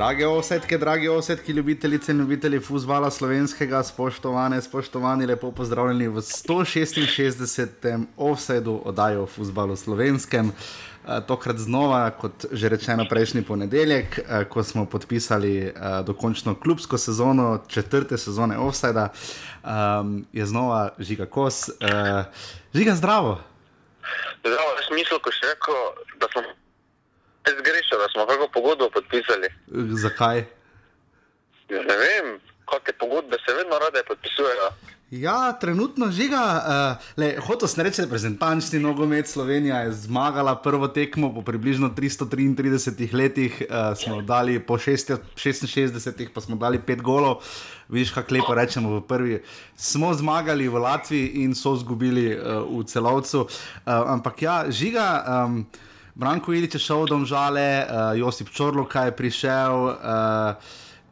Drage osetke, drage osetke, ljubitelice in ljubitelji futbola slovenskega, spoštovane, spoštovani, lepo pozdravljeni v 166. offsetu oddajo o futbalu slovenskem. Eh, tokrat znova, kot že rečeno, prejšnji ponedeljek, eh, ko smo podpisali eh, dokončno klubsko sezono, četrte sezone offseda, ehm, je znova žiga kos. Žiga zdravo. Zdravo, v smislu, ko si rekel, da smo zgrešili, da smo kako pogodbo podpisali. Zakaj? Ne vem, kakšne pogodbe se vedno rade podpisujejo. Ja, trenutno žiga. Uh, Hotel sem reči, reprezentančni nogomet Slovenija je zmagala prvo tekmo po približno 333 letih, uh, smo dali po 66, pa smo dali 5 golov. Viš, kako lepo rečemo v prvi. Smo zmagali v Latviji in so izgubili uh, v celovcu. Uh, ampak ja, žiga. Um, Branko Ilič je šel domžale, uh, Josip Čorloka je prišel, uh,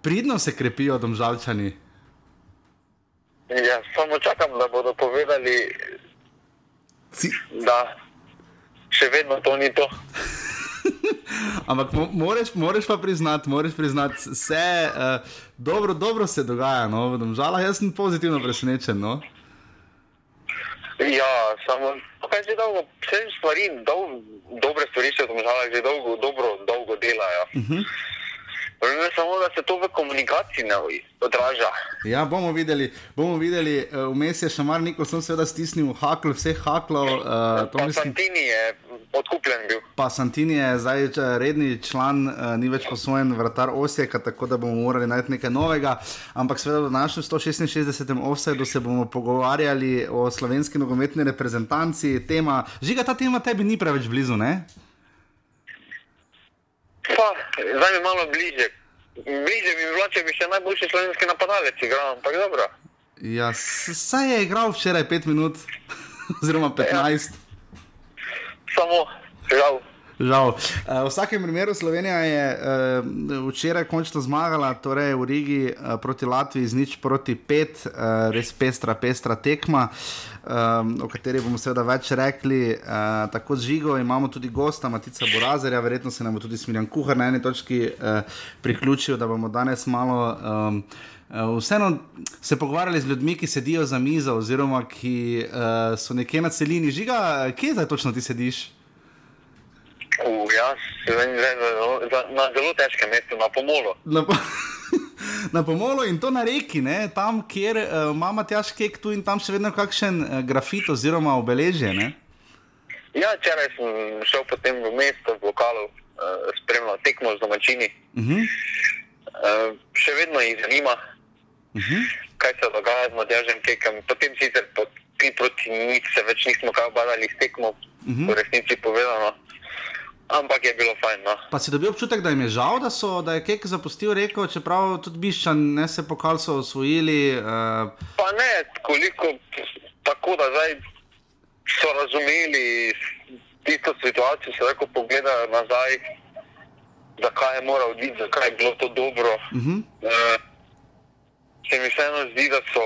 pridno se krepijo domžalčani. Ja, samo čakam, da bodo povedali, Si... da še vedno to ni to. Ampak mo moraš, moraš pa priznati, moraš priznati, vse uh, dobro, dobro se dogaja, no, v domžalah jaz sem pozitivno presenečen. No? Ja, samo kaj že dolgo, vse stvari, dol, dobre stvari se v domžalah že dolgo, dobro, dolgo delajo. Uh -huh. Problem je samo, da se to v komunikaciji ne odraža. Ja, bomo videli, bomo videli. Eh, vmes je še mar neko, sem seveda stisnil hakl, vse haklo. Uh, pa mislim... Santini je odkupljen bil. Pa Santini je zdaj redni član, uh, ni več posvojen vratar Osijeka, tako da bomo morali najti nekaj novega. Ampak seveda v našem 166. offsetu se bomo pogovarjali o slovenski nogometni reprezentanci. Tema, žiga, ta tema tebi ni preveč blizu, ne? Pa, zdaj mi malo bliže. Bliže bi bilo, če bi še najboljši slovenski napadalec igral, ampak dobro. Ja, saj je igral včeraj 5 minut, oziroma 15. Ja. Samo, žal. Žal. Uh, v vsakem primeru Slovenija je uh, včeraj končno zmagala, torej v Rigi uh, proti Latviji z nič proti pet, uh, res pestra, pestra tekma, um, o kateri bomo seveda več rekli. Uh, tako z Žigo imamo tudi gosta, Matica Borazerja, verjetno se nam bo tudi Smirjan Kuhar na eni točki uh, priključil, da bomo danes malo. Um, Vseeno se pogovarjali z ljudmi, ki sedijo za mizo, oziroma ki uh, so nekje na celini. Žiga, kje zdaj točno ti sediš? Uh, jaz sem na zelo težkem mestu, na pomolu. Na, po na pomolu in to na reki, ne? tam, kjer uh, imamo težki kek tu in tam še vedno kakšen uh, grafit oziroma obeležje. Ne? Ja, včeraj sem šel potem v mesto, v lokalu, uh, spremljal tekmo z domačini. Uh -huh. uh, še vedno jih zanima, uh -huh. kaj se dogaja z mladežem kekem. Potem sicer po tri proti nič se več nismo kaj obadali s tekmo, uh -huh. v resnici povedano. Ampak je bilo fajn. No. Pa si dobil občutek, da jim je žal, da, so, da je Kek zapustil reko, čeprav tudi Biščan ne se pokal so osvojili. Uh... Pa ne, koliko tako da zdaj so razumeli tisto situacijo, se lahko pogledajo nazaj, zakaj je moral oditi, zakaj je bilo to dobro. Uh -huh. uh, se mi vseeno zdi, da so.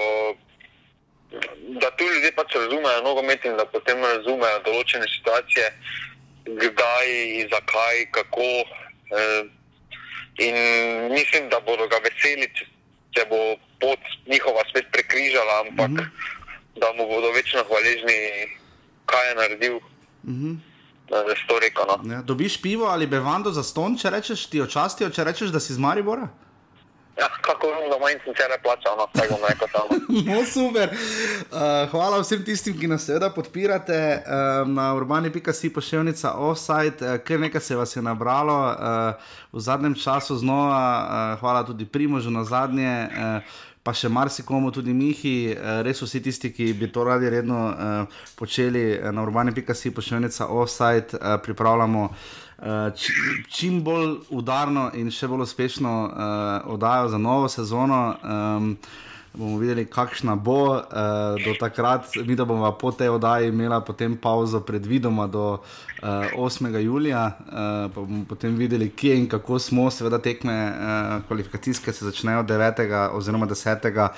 Da tu ljudje pač razumejo nogomet in da potem razumejo določene situacije kdaj, zakaj, kako. Eh, in mislim, da bodo ga veseli, če bo pot njihova spet prekrižala, ampak mm -hmm. da mu bodo večno hvaležni, kaj je naredil. Mm -hmm. Rekel, no. ja, dobiš pivo ali bevando za ston, če rečeš ti očastijo, če rečeš, da si z Maribora? Ja, kako vem, da manj sem včeraj plačal, no, tako bom rekel samo. no, super. Uh, hvala vsem tistim, ki nas seveda podpirate uh, na urbani.si pošiljnica offside, uh, ker nekaj se vas je nabralo uh, v zadnjem času znova, uh, hvala tudi Primožu na zadnje. Uh, Pa še marsikomu, tudi Mihi, res vsi tisti, ki bi to radi redno uh, počeli na urbani.si, pošiljnica offside, uh, pripravljamo uh, uh, čim bolj udarno in še bolj uspešno uh, oddajo za novo sezono. Um, bomo videli, kakšna bo uh, do takrat. Mi da bomo po tej oddaji imeli potem pauzo, predvidoma do uh, 8. julija, uh, pa bomo potem videli, kje in kako smo, seveda tekme uh, kvalifikacijske se začnejo 9. oziroma 10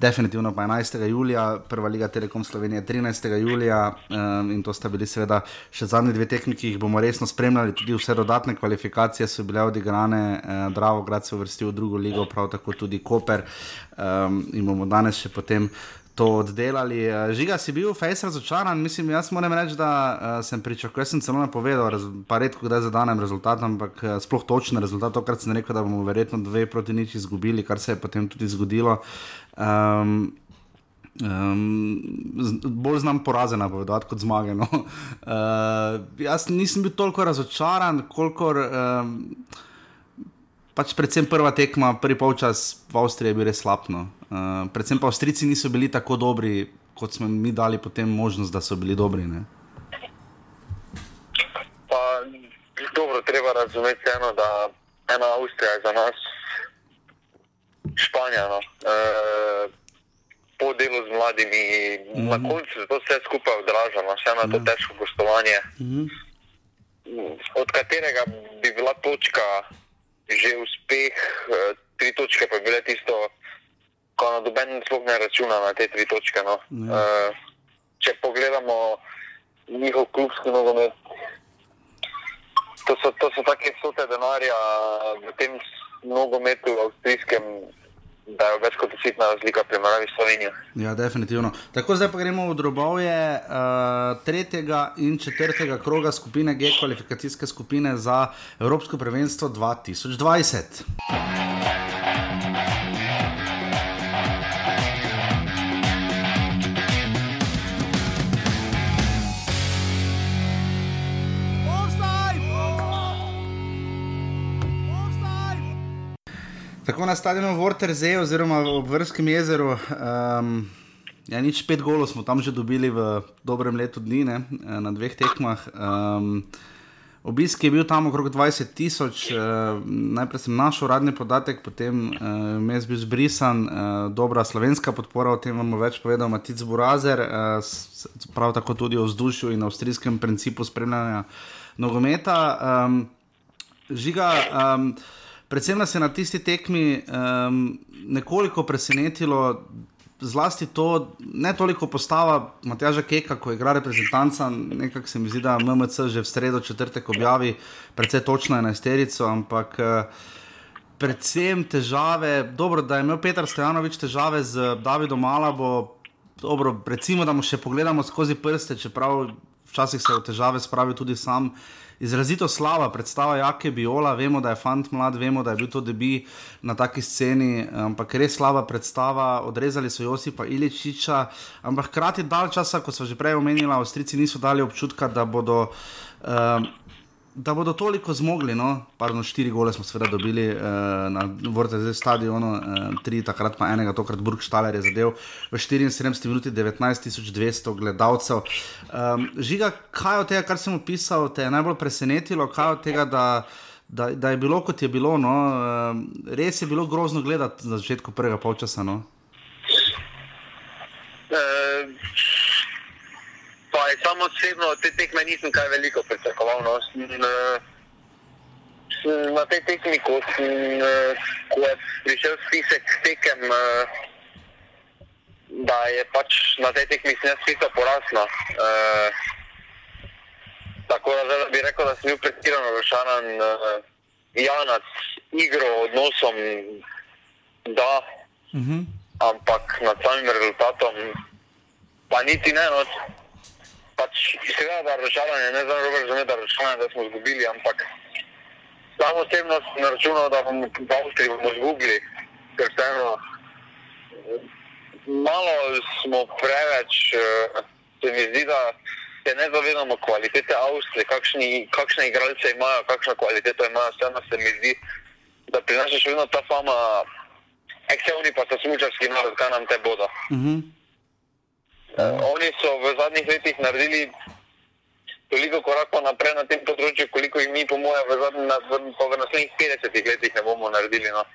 definitivno pa 11. julija, prva liga Telekom Slovenije 13. julija um, in to sta bili seveda še zadnji dve tehniki, ki jih bomo resno spremljali, tudi vse dodatne kvalifikacije so bile odigrane, uh, Dravo grad se uvrstil v drugo ligo, prav tako tudi Koper um, in bomo danes še potem to oddelali. Eh, žiga si bil, fejs razočaran, mislim, jaz moram reči, da uh, sem pričakoval, jaz sem celo napovedal, pa redko kdaj zadanem rezultat, ampak uh, sploh točen rezultat, tokrat sem rekel, da bomo verjetno dve proti nič izgubili, kar se je potem tudi zgodilo. Um, Um, bolj znam poraze napovedati kot zmage. No. Uh, jaz nisem bil toliko razočaran, kolikor. Um, pač predvsem prva tekma, prvi polčas v Avstriji je bil res slabno. Uh, predvsem pa Avstrijci niso bili tako dobri, kot smo mi dali potem možnost, da so bili dobri. Pa, dobro, treba razumeti eno, da ena Avstrija je za nas Španija. No. Uh, po delu z mladimi, mm -hmm. na koncu se to vse skupaj odraža, no. vse na to mm -hmm. težko gostovanje, mm -hmm. od katerega bi bila točka že uspeh, eh, tri točke pa je bile tisto, ko na doben sploh ne računa na te tri točke. No. Uh, če pogledamo njihov klubski nogomet, to so, to so take sote denarja v tem nogometu, avstrijskem. Da je več kot očitna razlika pri Maravi Sloveniji. Ja, definitivno. Tako zdaj pa gremo v drobovje uh, tretjega in četrtega kroga skupine G, kvalifikacijske skupine za Evropsko prvenstvo 2020. Tako na stadionu Vorterze, oziroma v Vrskem jezeru, um, ja, nič pet golov smo tam že dobili v dobrem letu dni, ne, na dveh tekmah. Um, obisk je bil tam okrog 20 tisoč, uh, najprej sem našel uradni podatek, potem uh, je bil zbrisan, uh, dobra slovenska podpora, o tem vam bo več povedal Matic Burazer, uh, prav tako tudi o vzdušju in avstrijskem principu spremljanja nogometa. Um, žiga. Um, predvsem nas je na tisti tekmi um, nekoliko presenetilo. Zlasti to, ne toliko postava Matjaža Keka, ko igra reprezentanca, nekako se mi zdi, da MMC že v sredo četrtek objavi, predvsej točno je na esterico, ampak predvsem težave, dobro, da je imel Petr Stojanovič težave z Davidom Malabo, dobro, recimo, da mu še pogledamo skozi prste, čeprav včasih se v težave spravi tudi sam izrazito slaba predstava Jake Biola. Vemo, da je fant mlad, vemo, da je bil to debi na taki sceni, ampak res slaba predstava. Odrezali so Josipa Iličiča, ampak hkrati dal časa, kot so že prej omenili, Avstrijci niso dali občutka, da bodo. Um, da bodo toliko zmogli. No? Parno, štiri gole smo seveda dobili uh, na vrtu stadionu, uh, tri takrat pa enega, tokrat Burgstaller je zadev v 74 minuti 19.200 gledalcev. Um, žiga, kaj od tega, kar sem opisal, te je najbolj presenetilo, kaj od tega, da, da, da je bilo kot je bilo. No? Uh, res je bilo grozno gledati na začetku prvega polčasa. No? Uh pa je samo osebno te tekme nisem kaj veliko pričakoval. No. Na tej tekmi, ko, ko je prišel spisek tekem, da je pač na tej tekmi spisal porasno. Tako da bi rekel, da sem bil pretirano rošanan, ja, nad igro, odnosom, da, uh mhm. -huh. ampak nad samim rezultatom, pa niti ne. No, pač seveda, da razočaranje, ne znam dobro razumeti, da razočaranje, da smo izgubili, ampak samo osebno sem računal, da bomo v Avstriji izgubili, ker vseeno malo smo preveč, uh, se mi zdi, da se ne zavedamo kvalitete Avstrije, kakšni, kakšne igralce imajo, kakšno kvaliteto imajo, vseeno se mi zdi, da pri nas je še vedno ta fama, eksevni pa so smučarski narod, kaj nam te bodo. Mm -hmm. Uh, oni so v zadnjih letih naredili toliko korakov naprej na tem področju, koliko jih mi, po mojem, v, v, naslednjih 50 letih ne bomo naredili. No.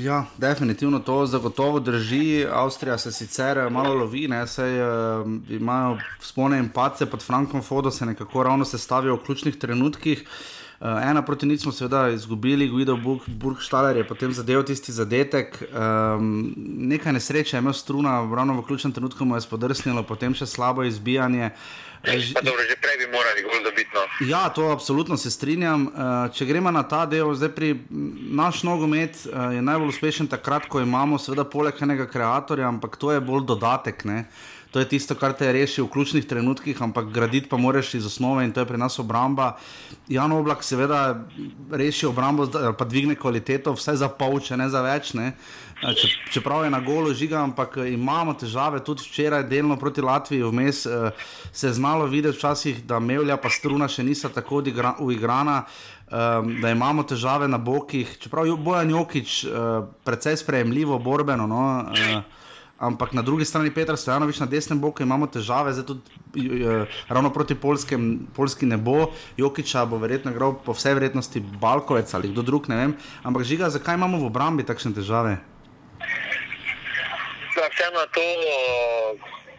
Ja, definitivno to zagotovo drži. Avstrija se sicer malo lovi, ne, saj uh, imajo spone in pace pod Frankom Fodo, se nekako ravno se stavijo v ključnih trenutkih. Uh, ena proti nič smo seveda izgubili, Guido Burgstaller je potem zadeval tisti zadetek. Um, nekaj nesreče je imel struna, ravno v ključnem trenutku mu je spodrsnilo, potem še slabo izbijanje. Dobro, že prej bi morali gol dobiti. No. Ja, to absolutno se strinjam. Če gremo na ta del, zdaj pri naš nogomet je najbolj uspešen takrat, ko imamo seveda poleg enega kreatorja, ampak to je bolj dodatek. Ne? To je tisto, kar te reši v ključnih trenutkih, ampak graditi pa moraš iz osnove in to je pri nas obramba. Jan Oblak seveda reši obrambo, pa dvigne kvaliteto, vse za pol, če ne za več. Ne. Če, čeprav je na golo žiga, ampak imamo težave, tudi včeraj, delno proti Latviji, vmes se je znalo videti, včasih, da Mevlja pa struna še niso tako uigrana. Um, da imamo težave na bokih, čeprav Bojan Jokič, uh, precej sprejemljivo, borbeno. No, uh, ampak na drugi strani Petra Stojanovič na desnem boku imamo težave, zdaj tudi uh, ravno proti Polskem, Polski ne bo, Jokiča bo verjetno igral po vsej vrednosti Balkovec ali kdo drug, ne vem. Ampak žiga, zakaj imamo v obrambi takšne težave? Ja, vseeno to,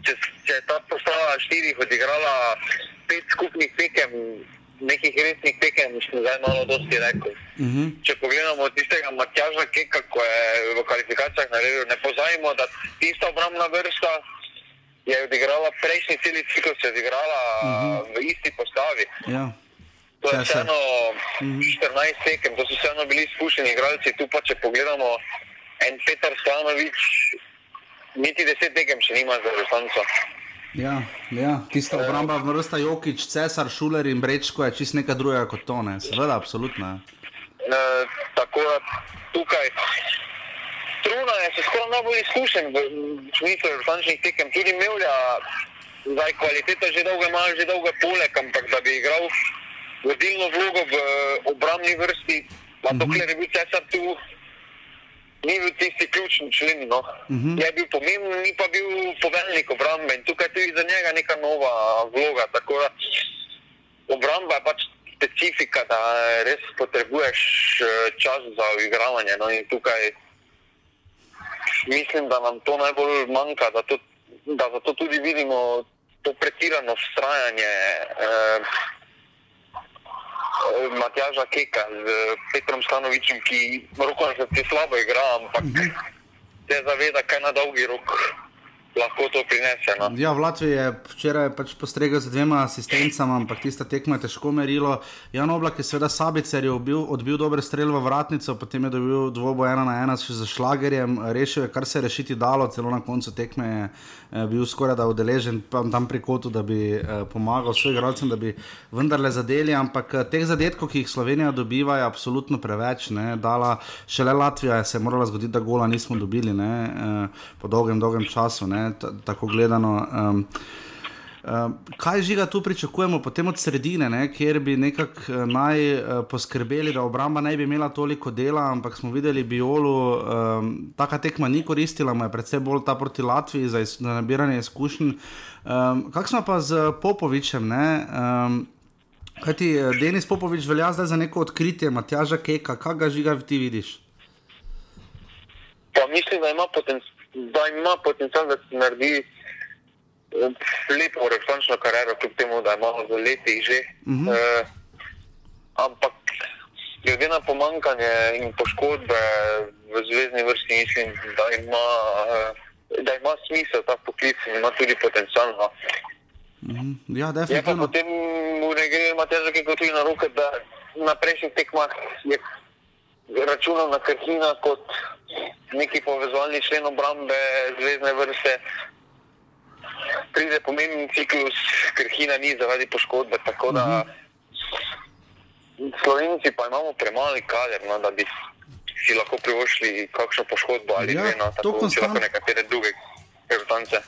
če, če je ta postava štirih odigrala pet skupnih tekem, nekih resnih tekem, mislim, zdaj malo dosti rekel. Uh mhm. -huh. Če pogledamo tistega Matjaža Keka, ko je v kvalifikacijah naredil, ne pozajmo, da tista obrambna vrsta je odigrala prejšnji celi ciklus, je odigrala uh mhm. -huh. v isti postavi. Ja. To je vseeno uh -huh. 14 tekem, to so vseeno bili izkušeni igralci. Tu pa če pogledamo en Petar Stanovič, niti deset tekem še nima za restanco. Ja, ja. tista obramba, vrsta Jokič, Cesar, Šuler in Brečko je čist nekaj drugega kot to, ne? seveda, absolutno. E, tako da tukaj. Truna je se skoraj najbolj izkušen v smislu resničnih tekem, tudi Mevlja, zdaj kvaliteta že dolgo ima, že dolgo poleg, ampak da bi igral vodilno vlogo v obrambni vrsti, pa dokler je bil Cesar tu, ni bil tisti ključni člen. No. Uh mhm. -huh. Je bil pomemben, ni pa bil poveljnik obrambe in tukaj je tudi za njega neka nova vloga. Tako da obramba je pač specifika, da res potrebuješ eh, čas za igravanje. No. In tukaj mislim, da nam to najbolj manjka, da, to, da zato tudi vidimo to pretirano vztrajanje. Eh, Matjaža Keka z Petrom Stanovičem, ki roko na srce slabo igra, ampak uh mhm. -huh. se zaveda, kaj na dolgi rok lahko to prinese. No. Ja, v Latviji je včeraj pač postregel z dvema asistencama, ampak tista tekma je težko merilo. Jan Oblak je seveda sabicer, je odbil, odbil dobre strele v vratnico, potem je dobil dvoboj ena na ena še za šlagerjem, rešil je, kar se je rešiti dalo, celo na koncu tekme je eh, bil skoraj da udeležen tam pri kotu, da bi eh, pomagal svojim igralcem, da bi vendarle zadeli, ampak eh, teh zadetkov, ki jih Slovenija dobiva, je absolutno preveč. Ne. Dala, šele Latvija je se morala zgoditi, da gola nismo dobili ne, po dolgem, dolgem času. Ne tako gledano. Um, kaj žiga tu pričakujemo potem od sredine, ne, kjer bi nekako uh, naj uh, poskrbeli, da obramba ne bi imela toliko dela, ampak smo videli biolu, um, taka tekma ni koristila, mu je predvsem bolj ta proti Latviji za, iz, za nabiranje izkušenj. Um, Kaj smo pa z Popovičem? Um, Kaj ti Denis Popovič velja zdaj za neko odkritje, Matjaža Keka, kaj ga žiga ti vidiš? Pa mislim, da ima potencial da ima potencial, da se naredi eh, lepo referenčno kariero, kljub temu, da je malo za leti že. Uh -huh. uh, ampak glede na pomankanje in poškodbe v zvezdni vrsti, mislim, da ima, uh, da ima smisel ta poklic in ima tudi potencial. No. Mhm. Ja, je pa potem v Nigeriji ima težave, ki tudi na roke, da na prejšnjih tekmah je računal na krhina kot neki povezovalni člen obrambe zvezdne vrste. Pride pomemben ciklus, krhina ni zaradi poškodbe. Tako da uh -huh. Slovenci pa imamo premali kader, no, da bi si lahko privoščili kakšno poškodbo ali ja, dve, no, tako konstant... lahko nekatere druge.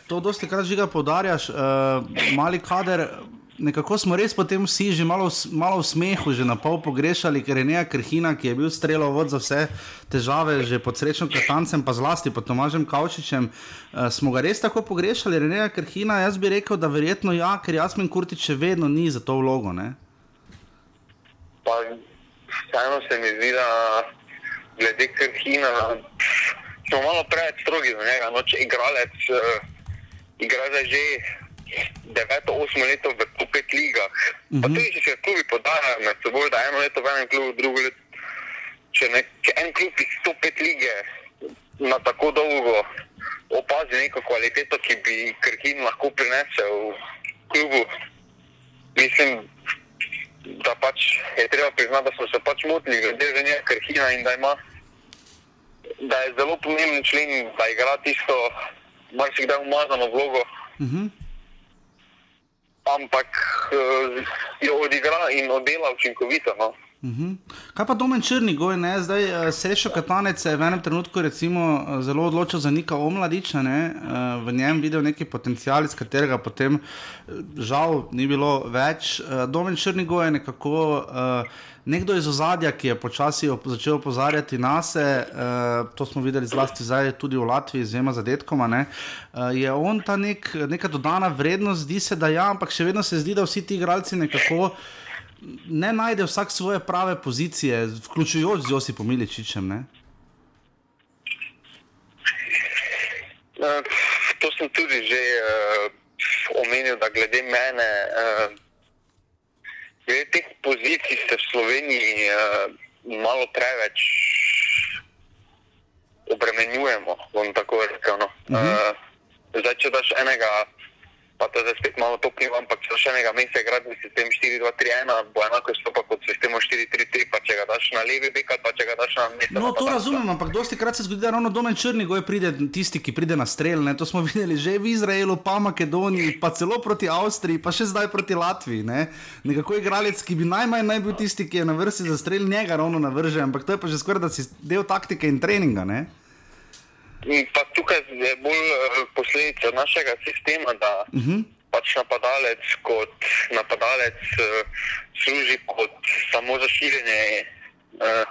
To dosti krat žiga podarjaš, uh, mali kader nekako smo res potem vsi že malo, malo v smehu, že na pol pogrešali, ker je nekaj krhina, ki je bil strelov vod za vse težave, že pod srečnim krtancem, pa zlasti pod Tomažem Kavčičem. Uh, smo ga res tako pogrešali, nekaj krhina. Jaz bi rekel, da verjetno ja, ker Jasmin Kurtič še vedno ni za to vlogo. Ne? Pa, vseeno se mi zdi, da glede krhina. Smo malo preveč strogi za njega, noč igralec, uh, igralec že deveto, osmo leto v top 5 ligah. Uh -huh. Pa tudi, če se klubi podajajo med seboj, da eno leto v enem klubu, drugo leto. Če, ne, če en klub iz top 5 lige na tako dolgo opazi neko kvaliteto, ki bi Krkin lahko prinesel v klubu, mislim, da pač je treba priznati, da smo se pač motili glede ženja Krkina in da ima. Da je zelo pomemben člen, da igra tisto, marsikdaj umazano vlogo. Uh mhm. -huh ampak uh, jo odigra in oddela učinkovito. No. Uh mhm. -huh. Kaj pa domen črni goj, ne? zdaj uh, srečo Katanec je v enem trenutku recimo, uh, zelo odločil za neka omladiča, ne? uh, v njem videl neki potencial, iz katerega potem žal ni bilo več. Uh, domen črni goj je nekako. Uh, nekdo iz ozadja, ki je počasi op začel opozarjati na sebe, uh, to smo videli zlasti zdaj tudi v Latviji, z dvema zadetkoma, ne, uh, je on ta nek, neka dodana vrednost, zdi se, da ja, ampak še vedno se zdi, da vsi ti igralci nekako. Ne najde vsak svoje prave pozicije, vključujoč z Josipom Miličičem. Uh, to sem tudi že uh, omenil, da glede mene, uh, Glede teh pozicij se v Sloveniji uh, malo preveč obremenjujemo, bom tako rekel. No. Uh -huh. uh, zdaj, če daš enega pa to zdaj spet malo toplim, ampak če še enega meseca igrati s tem 4-2-3-1, bo enako stopa kot s tem 4-3-3, pa če ga daš na levi bek, pa če ga daš na mesto. No, to razumem, ampak dosti krat se zgodi, da ravno domen črni goj pride tisti, ki pride na strel. Ne? To smo videli že v Izraelu, pa Makedoniji, pa celo proti Avstriji, pa še zdaj proti Latviji. Ne? Nekako igralec, ki bi najmanj naj bil tisti, ki je na vrsti za strel, njega ravno navrže, ampak to je pa že skoraj del taktike in treninga. Ne? Pa tukaj je bolj uh, posledica našega sistema, da uh mhm. -huh. pač napadalec kot napadalec uh, služi kot samo za širjenje uh,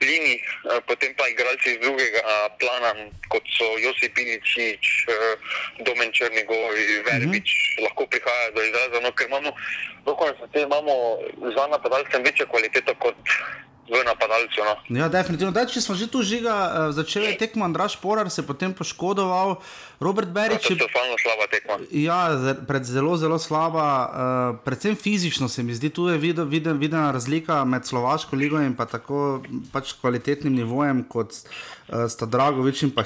linij, uh, potem pa igralci iz drugega plana, kot so Josip Piničič, uh, Domen Črnigoj, Verbič, uh mhm. -huh. lahko prihajajo do izraza. No, ker imamo, imamo za napadalcem večjo kvaliteto kot v napadalcu. No. Ja, definitivno. Daj, če smo že tu žiga, uh, začeli tekmo Andraš Porar, se je potem poškodoval. Robert Berič je bil zelo slaba tekma. Ja, pred zelo, zelo slaba, uh, predvsem fizično se mi zdi, tu je videna vide, vide razlika med Slovaško ligo in pa tako pač kvalitetnim nivojem kot uh, sta Dragovič in pa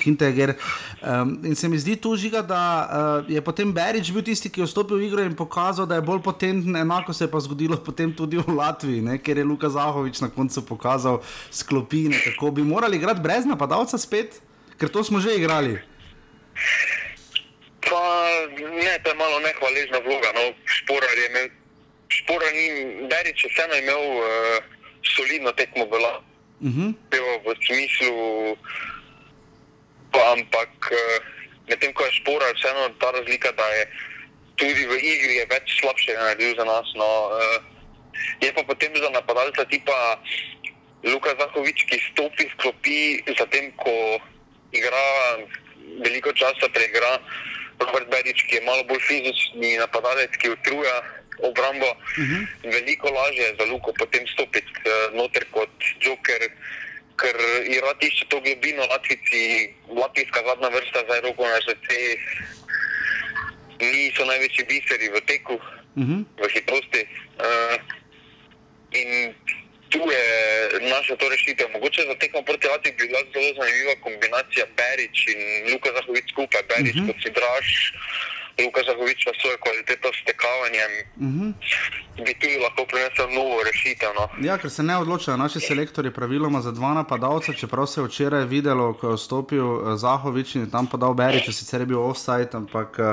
Hinteger. Um, in se mi zdi tu žiga, da uh, je potem Berič bil tisti, ki je vstopil v igro in pokazal, da je bolj potenten, enako se je pa zgodilo potem tudi v Latviji, ne, ker je Luka Zahovič na koncu pokazal sklopine, kako bi morali igrati brez napadalca spet ker to smo že igrali. Pa, ne, to je malo nehvaležna vloga. No. Šporar je imel, šporar ni, Berič je vseeno imel uh, solidno tekmo v Latviji. Uh. -huh. V smislu, pa, ampak uh, medtem ko je šporar, vseeno ta razlika, da je tudi v igri je več slabšega naredil za nas. No. Uh, je pa potem za napadalca tipa Luka Zahovič, ki stopi v klopi, zatem ko igra veliko časa, preigra Robert Berič, ki je malo bolj fizični napadalec, ki utruja obrambo. Uh mhm. -huh. Veliko lažje je za Luko potem stopiti uh, noter kot Joker. Ker je rad išče to globino, Latvijci, Latvijska zadnja vrsta za roko na žrtve, niso največji biseri v teku, uh mhm. -huh. v hitrosti. Uh, in tu je naša to rešitev. Mogoče za tekmo proti Latviji bi bila zelo zanimiva kombinacija Berič in Luka Zahovic skupaj. Berič uh mhm. -huh. kot si draž, Luka Zahovic pa svojo kvaliteto s tekavanjem. Uh mhm. -huh. Bi tudi lahko prinesel novo rešitev. No. Ja, ker se ne odločajo naši selektori praviloma za dva napadalca, čeprav se je včeraj videlo, ko je vstopil eh, Zahovič in tam podal Berič, sicer je bil offside, ampak. Uh,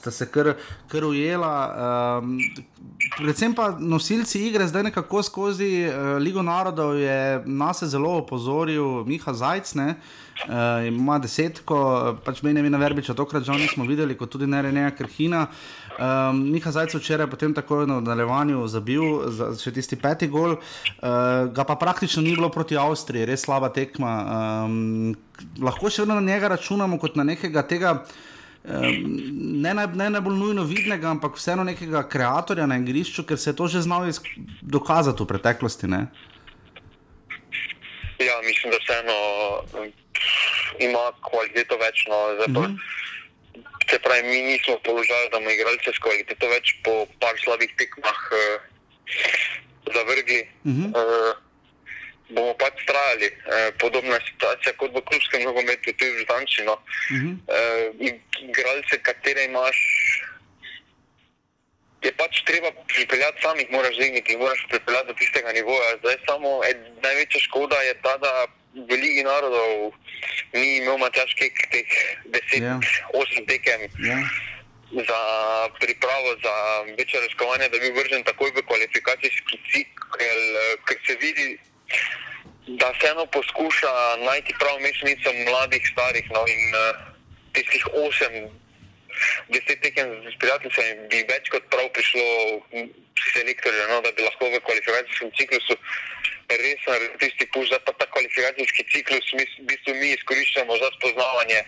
sta se kar, kar ujela. Um, predvsem pa nosilci igre, zdaj nekako skozi uh, Ligo narodov je nas zelo opozoril Miha Zajc. Ne? Uh, ima desetko, pač meni je na verbiču, tokrat že nismo videli, kot tudi ne Reneja Krhina. Um, Miha Zajec včeraj potem tako na nadaljevanju zabil, za, še tisti peti gol, uh, ga pa praktično ni bilo proti Avstriji, res slaba tekma. Um, lahko še vedno na njega računamo kot na nekega tega ne, naj, ne najbolj nujno vidnega, ampak vseeno nekega ustvarjalca na igrišču, ker se je to že znalo dokazati v preteklosti. Ne? Ja, mislim, da vseeno ima kvaliteto več. No. se pravi, mi nismo v položaju, da bomo igralce s kvaliteto več po par slabih tekmah uh, zavrgli. Uh -huh. uh, bomo pač trajali. Uh, podobna situacija kot v klubskem nogometu, tudi v Zančino. Uh -huh. uh, igralce, katere imaš. Je pač treba pripeljati samih, moraš zvigniti, moraš pripeljati do tistega nivoja. Zdaj samo ed, največja škoda je ta, da v Ligi narodov ni imel Matjaš Kek teh 10-8 yeah. Ja. tekem yeah. Ja. za pripravo, za večje razkovanje, da bi vržen takoj v kvalifikacijski cikl, ker se vidi, da se eno poskuša najti prav mešanico mladih, starih no, in uh, tistih 8. Deset tekem z prijateljem bi več kot prav prišlo selektorju, no, da bi lahko v kvalifikacijskem ciklusu res naredili tisti puš, da pa ta kvalifikacijski ciklus mi, v bistvu mi izkoriščamo za spoznavanje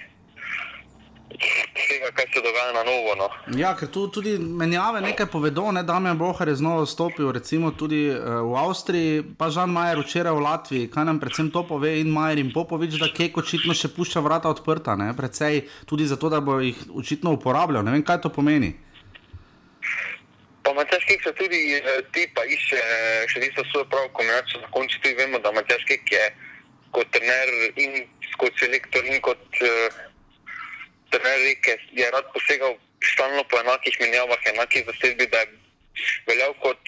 tega, kaj se dogaja na novo. No. Ja, ker tu tudi menjave nekaj povedo, ne, da je Bohar znova stopil, recimo tudi uh, v Avstriji, pa Žan Majer včeraj v Latviji, kaj nam predvsem to pove in Majer in Popovič, da Kek očitno še pušča vrata odprta, ne, predvsej tudi zato, da bo jih očitno uporabljal. Ne vem, kaj to pomeni. Pa Matjaš Kek se tudi eh, ti pa išče eh, še tisto svojo pravo kombinacijo. Na koncu tudi vemo, da Matjaš Kek je kot trener in kot selektor in kot uh, trener reke je rad posegal stalno po enakih menjavah, enakih zasedbi, da je veljal kot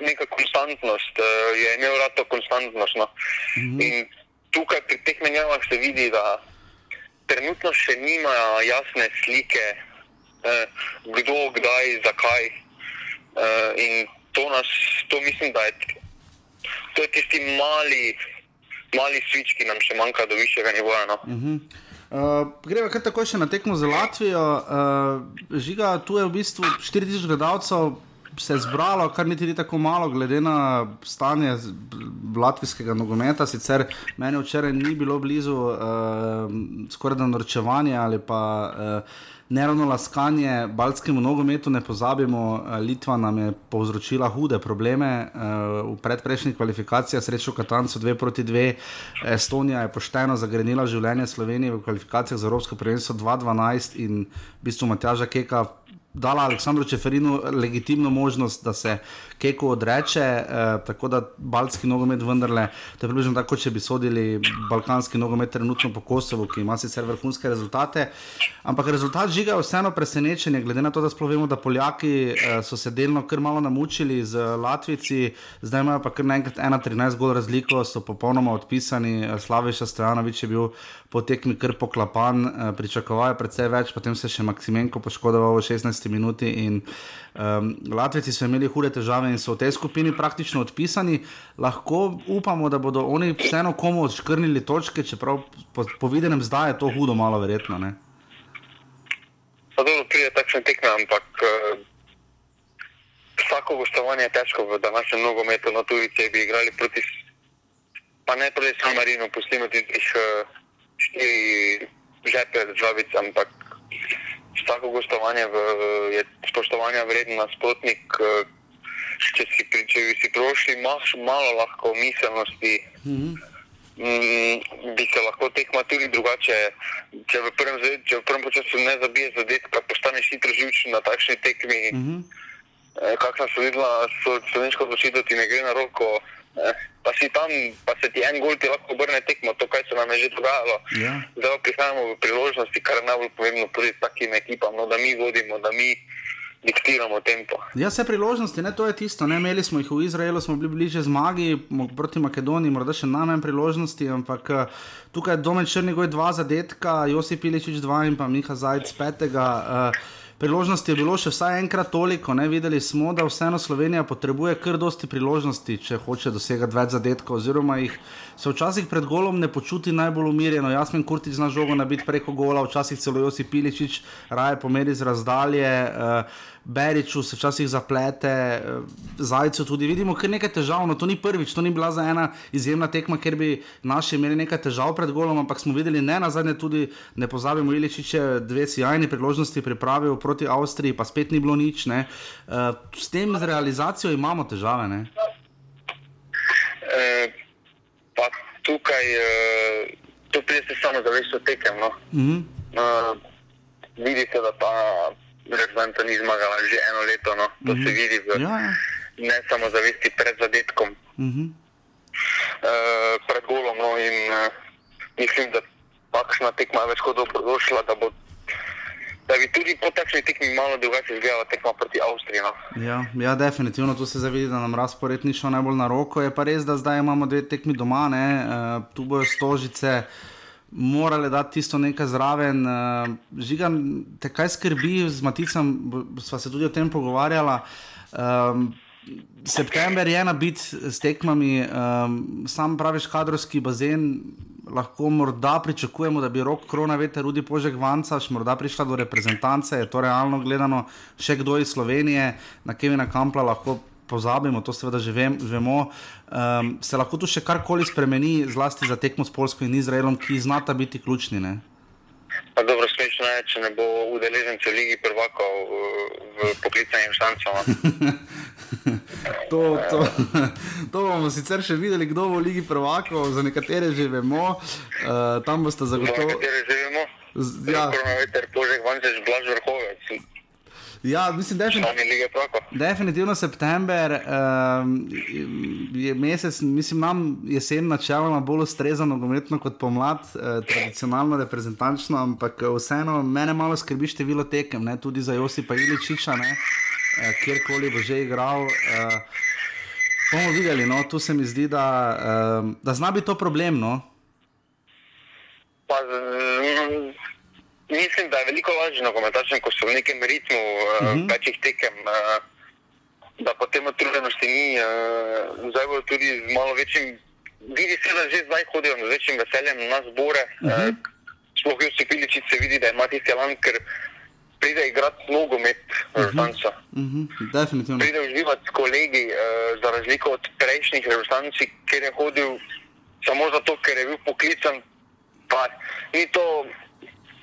neka konstantnost, uh, je imel rad to konstantnost. No. -hmm. In tukaj pri teh menjavah se vidi, da trenutno še nima jasne slike eh, kdo, kdaj, zakaj. Eh, in to, nas, to mislim, da je, to je tisti mali, mali svič, ki nam še manjka do višjega nivoja. No. -huh. Uh, gremo kar tako še na tekmo za Latvijo. Uh, žiga, tu je v bistvu 4000 gledalcev se zbralo, kar niti ni tako malo, glede na stanje latvijskega nogometa. Sicer meni včeraj ni bilo blizu uh, skoraj da norčevanje ali pa. Uh, neravno laskanje baltskemu nogometu, ne pozabimo, eh, Litva nam je povzročila hude probleme uh, v predprejšnjih kvalifikacijah, srečo Katancu 2 proti 2. Estonija je pošteno zagrenila življenje Slovenije v kvalifikacijah za Evropsko prvenstvo 2-12 in v bistvu Matjaža Keka dala Aleksandru Čeferinu legitimno možnost, da se Keku odreče, eh, tako da baltski nogomet vendarle, to je približno tako, če bi sodili balkanski nogomet trenutno po Kosovu, ki ima sicer vrhunske rezultate. Ampak rezultat žiga je vseeno presenečenje, glede na to, da sploh vemo, da Poljaki eh, so se delno kar malo namučili z Latvici, zdaj imajo pa kar naenkrat 1-13 gol razliko, so popolnoma odpisani. Slaviša Stojanovič je bil po tekmi kar poklapan, eh, pričakoval je precej več, potem se je še Maksimenko poškodoval v 16 minuti. In, um, Latvijci so imeli hude težave in so v tej skupini praktično odpisani. Lahko upamo, da bodo oni vseeno komu odškrnili točke, čeprav po, po videnem zdaj je to hudo, malo verjetno. Ne? Dobro, pride takšne tekme, ampak uh, vsako gostovanje je težko v današnjem nogometu, no tudi če bi igrali proti, pa ne proti Samarinu, pustimo tudi tih. Uh, štiri žepe državice, ampak vsako gostovanje v, je spoštovanja vreden nasprotnik. Eh, če si, če si prošli, imaš malo lahko miselnosti, mm -hmm. m, bi se lahko tekma tudi drugače. Če v prvem, prvem času ne zabiješ zadetka, postaneš hitro živčen na takšni tekmi. Mm -hmm. Kakšna so videla, so slovensko odločitev, ti ne gre na roko. Eh, pa si tam, pa se ti en gol ti lahko obrne tekmo, to, kar se nam je že dogajalo. Ja. Zdaj prihajamo v priložnosti, kar je najbolj pomembno pri takim ekipam, no, da mi vodimo, da mi diktiramo tempo. Ja, vse priložnosti, ne, to je tisto. Ne, imeli smo jih v Izraelu, smo bili bliže zmagi proti Makedoniji, morda še najmanj priložnosti, ampak eh, tukaj je domen Črnigoj dva zadetka, Josip Iličič dva in pa Miha Zajc petega. Uh, priložnosti je bilo še vsaj enkrat toliko. Ne? Videli smo, da vseeno Slovenija potrebuje kar dosti priložnosti, če hoče dosegati več zadetkov, oziroma jih se včasih pred golom ne počuti najbolj umirjeno. Jasmin Kurtič zna žogo nabiti preko gola, včasih celo Josip Piličič raje pomeri z razdalje. Uh, Beriču se včasih zaplete, eh, zajcu tudi vidimo, je nekaj težav. No, to ni prvič, to ni bila za ena izjemna tekma, ker bi naši imeli nekaj težav pred golom, ampak smo videli ne na zadnje tudi, ne pozabimo, Iličič je dve sjajni priložnosti pripravil proti Avstriji, pa spet ni bilo nič. Ne. Eh, s tem z realizacijo imamo težave. Ne. E, tukaj, to pride se samo za več tekem. No. Mm -hmm. vidi se, da ta reprezentanta ni zmagala že eno leto. No. To mm -hmm. se vidi v Ja, ja. ne samo zavesti pred zadetkom, Mhm. uh, pred golom. No, in uh, mislim, da takšna tekma je več kot dobrodošla, da, bo, da bi tudi po takšni tekmi malo drugače izgledala tekma proti Avstriji. No. Ja, ja, definitivno tu se zavedi, da nam razpored ni šel najbolj na roko. Je pa res, da zdaj imamo dve tekmi doma, ne? Uh, tu bojo stožice. Morali dati tisto nekaj zraven. Uh, Žigan, te kaj skrbi, z Maticem sva se tudi o tem pogovarjala. Um, september je na bit s tekmami, um, sam praviš, kadrovski bazen. Lahko morda pričakujemo, da bi rok korona veter, Rudi Požek Vancaš, morda prišla do reprezentance, je to realno gledano, še kdo iz Slovenije, na Kevina Kampla lahko pozabimo, to seveda že vem, vemo. Um, se lahko tu še karkoli spremeni, zlasti za tekmo s Polsko in Izraelom, ki znata biti ključni. Ne? Pa dobro, smešno je, če ne bo udeležencev Ligi prvakov uh, v poklicanih štancah. To, to, to bomo sicer še videli, kdo bo v Ligi prvakov, za nekatere že vemo, uh, tam boste Za zagotovo. katere živimo. Z- ja. Koronaveter, Požek, Vančeš, Blaž Vrhovec, Ja, mislim, definitivno. člani Lige prvakov. Definitivno september um, je mesec, mislim, nam jesen načeloma bolj ustreza nogometno kot pomlad, uh, tradicionalno reprezentančno, ampak eh, vseeno mene malo skrbi število tekem, ne, tudi za Josipa Iličiča, ne, kjerkoli bo že igral. Uh, bomo videli, no, tu se mi zdi, da, uh, da zna biti to problem. No. Pa, mm, mislim, da je veliko lažje nogometašem, ko so v nekem ritmu uh, uh -huh. večjih tekem, uh, da potem utrujenosti ni. Uh, zdaj bo tudi z malo večjim, vidi se, da že zdaj hodijo z večjim veseljem na zbore. Uh -huh. uh, sploh Josip Iličič se vidi, da ima tisti lan, ker pride igrati nogomet v reprezentanco. Uh -huh, definitivno. pride uživati s kolegi, uh, za razliko od prejšnjih reprezentantov, kjer je hodil samo zato, ker je bil poklican. Pa ni to,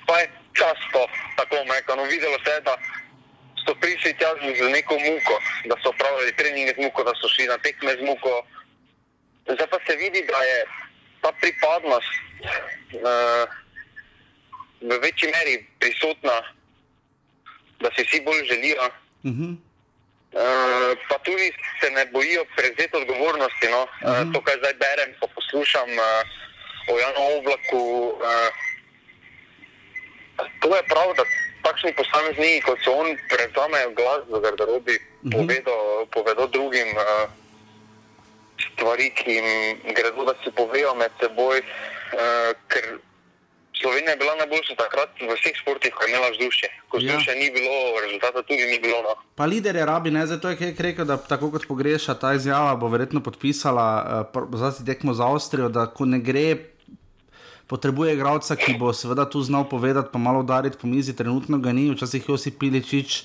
pa je často tako mekano. Videlo se je, da so prišli tja z neko muko, da so pravili treninge z muko, da so šli na tekme z muko. Zdaj pa se vidi, da je ta pripadnost uh, v večji meri prisotna, da si vsi bolj želijo. Uh -huh. Uh, pa tudi se ne bojijo prevzeti odgovornosti. No? Uh, to, kar zdaj berem, pa poslušam uh, o Janu Oblaku. Uh, to je prav, da takšni posamezniki, kot so on, prevzamejo glas v garderobi, Mhm. povedo, povedo drugim uh, stvari, ki jim gredo, da si povejo med seboj. Uh, ker Slovenija je bila najboljša takrat v vseh športih, ko je imela vzdušje. Ko Ja. vzdušja ni bilo, rezultata tudi ni bilo. No. Pa liderje rabi, ne, zato je Kek rekel, da tako kot pogreša ta izjava, bo verjetno podpisala uh, zase tekmo za Avstrijo, da ko ne gre, potrebuje igralca, ki bo seveda tu znal povedati, pa malo udariti po mizi, trenutno ga ni, včasih Josip Piličič.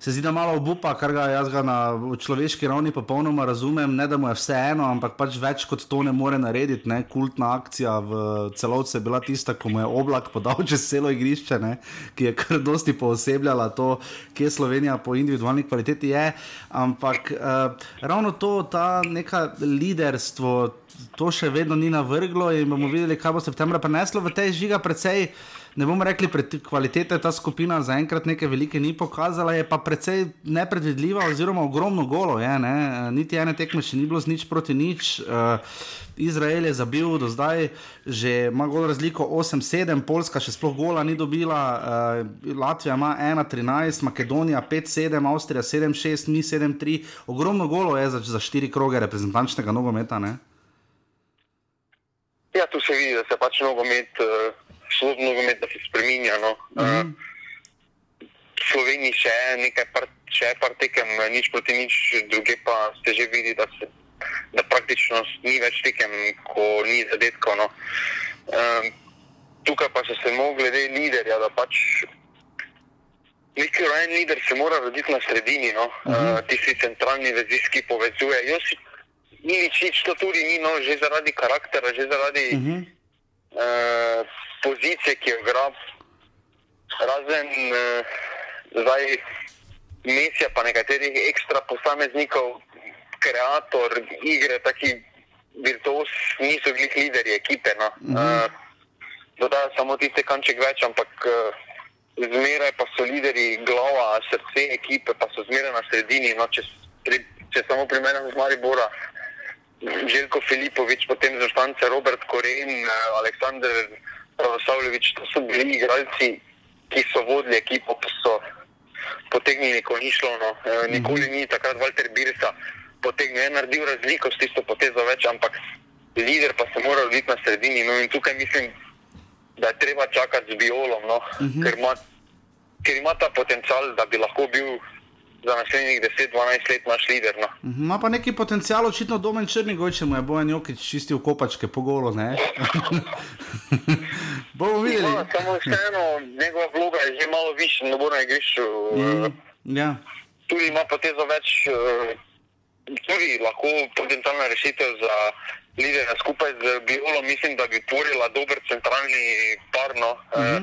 Se zdi, da malo obupa, kar ga jaz ga na človeški ravni popolnoma razumem, ne da mu je vseeno, ampak pač več kot to ne more narediti. Ne? Kultna akcija v celovcu je bila tista, ko mu je oblak podal čez celo igrišče, ne? ki je kar dosti poosebljala to, kje Slovenija po individualni kvaliteti je. Ampak uh, ravno to, ta neka liderstvo, to še vedno ni navrglo in bomo videli, kaj bo septembra prineslo v tej žiga precej. Ne bomo rekli, kvalitete ta skupina zaenkrat neke velike ni pokazala, je pa precej nepredvidljiva, oziroma ogromno golo je. Ne? Niti ene tekme še ni bilo z nič proti nič. Uh, Izrael je zabil do zdaj, že ima gol razliko 8-7, Poljska še sploh gola ni dobila, uh, Latvija ima 1-13, Makedonija 5-7, Avstrija 7-6, mi 7-3. Ogromno golo je za, za štiri kroge reprezentančnega nogometa. Ne? Ja, tu se vidi, da se pač nogomet, uh, slab nogomet, da se spremenja. No. Uh, Mhm. v Sloveniji še je nekaj, par, še je par tekem, eh, nič proti nič, druge pa ste že vidi, da, se, da praktično ni več tekem, ko ni zadetkov. No. Uh, tukaj pa so se mogli glede liderja, da pač neki rojen lider se mora roditi na sredini, no. uh, tisti centralni vezis, ki povezuje. Josip Iličič to tudi ni, no, že zaradi karaktera, že zaradi uh -huh. uh, pozicije, ki jo igra. Razen uh, zdaj Mesija, pa nekaterih ekstra posameznikov, kreator igre, taki virtuos, niso bili lideri ekipe. No. Uh -huh. uh, dodaja samo tiste kanček več, ampak uh, zmeraj pa so lideri, glava, srce ekipe, pa so zmeraj na sredini. No, če, pri, če samo primerjam z Maribora, Željko Filipovič, potem za štance Robert Koren, Aleksandr Pravoslavljevič, to so bili igralci, ki so vodili ekipo, pa so potegnili, ko ni šlo. No. Eh, Nikoli ni takrat Walter Birsa potegnil, je naredil razliko s tisto potezo več, ampak lider pa se mora roditi na sredini. No, in tukaj mislim, da je treba čakati z biolom, no, uh -huh. ker, ima, ker ima ta potencial, da bi lahko bil za naslednjih 10-12 let naš lider. No. Mhm, Ima pa neki potencial, očitno domen črni gojče, mu je bojen jokič čistil kopačke po golo. ne? Bomo videli. Ja, samo vseeno, njegova vloga je že malo više na bornem igrišču. Mm, ja. Tudi ima potezo več, eh, tudi lahko potencialna rešitev za lidera skupaj z Biolom. Mislim, da bi tvorila dober centralni par. No. Eh,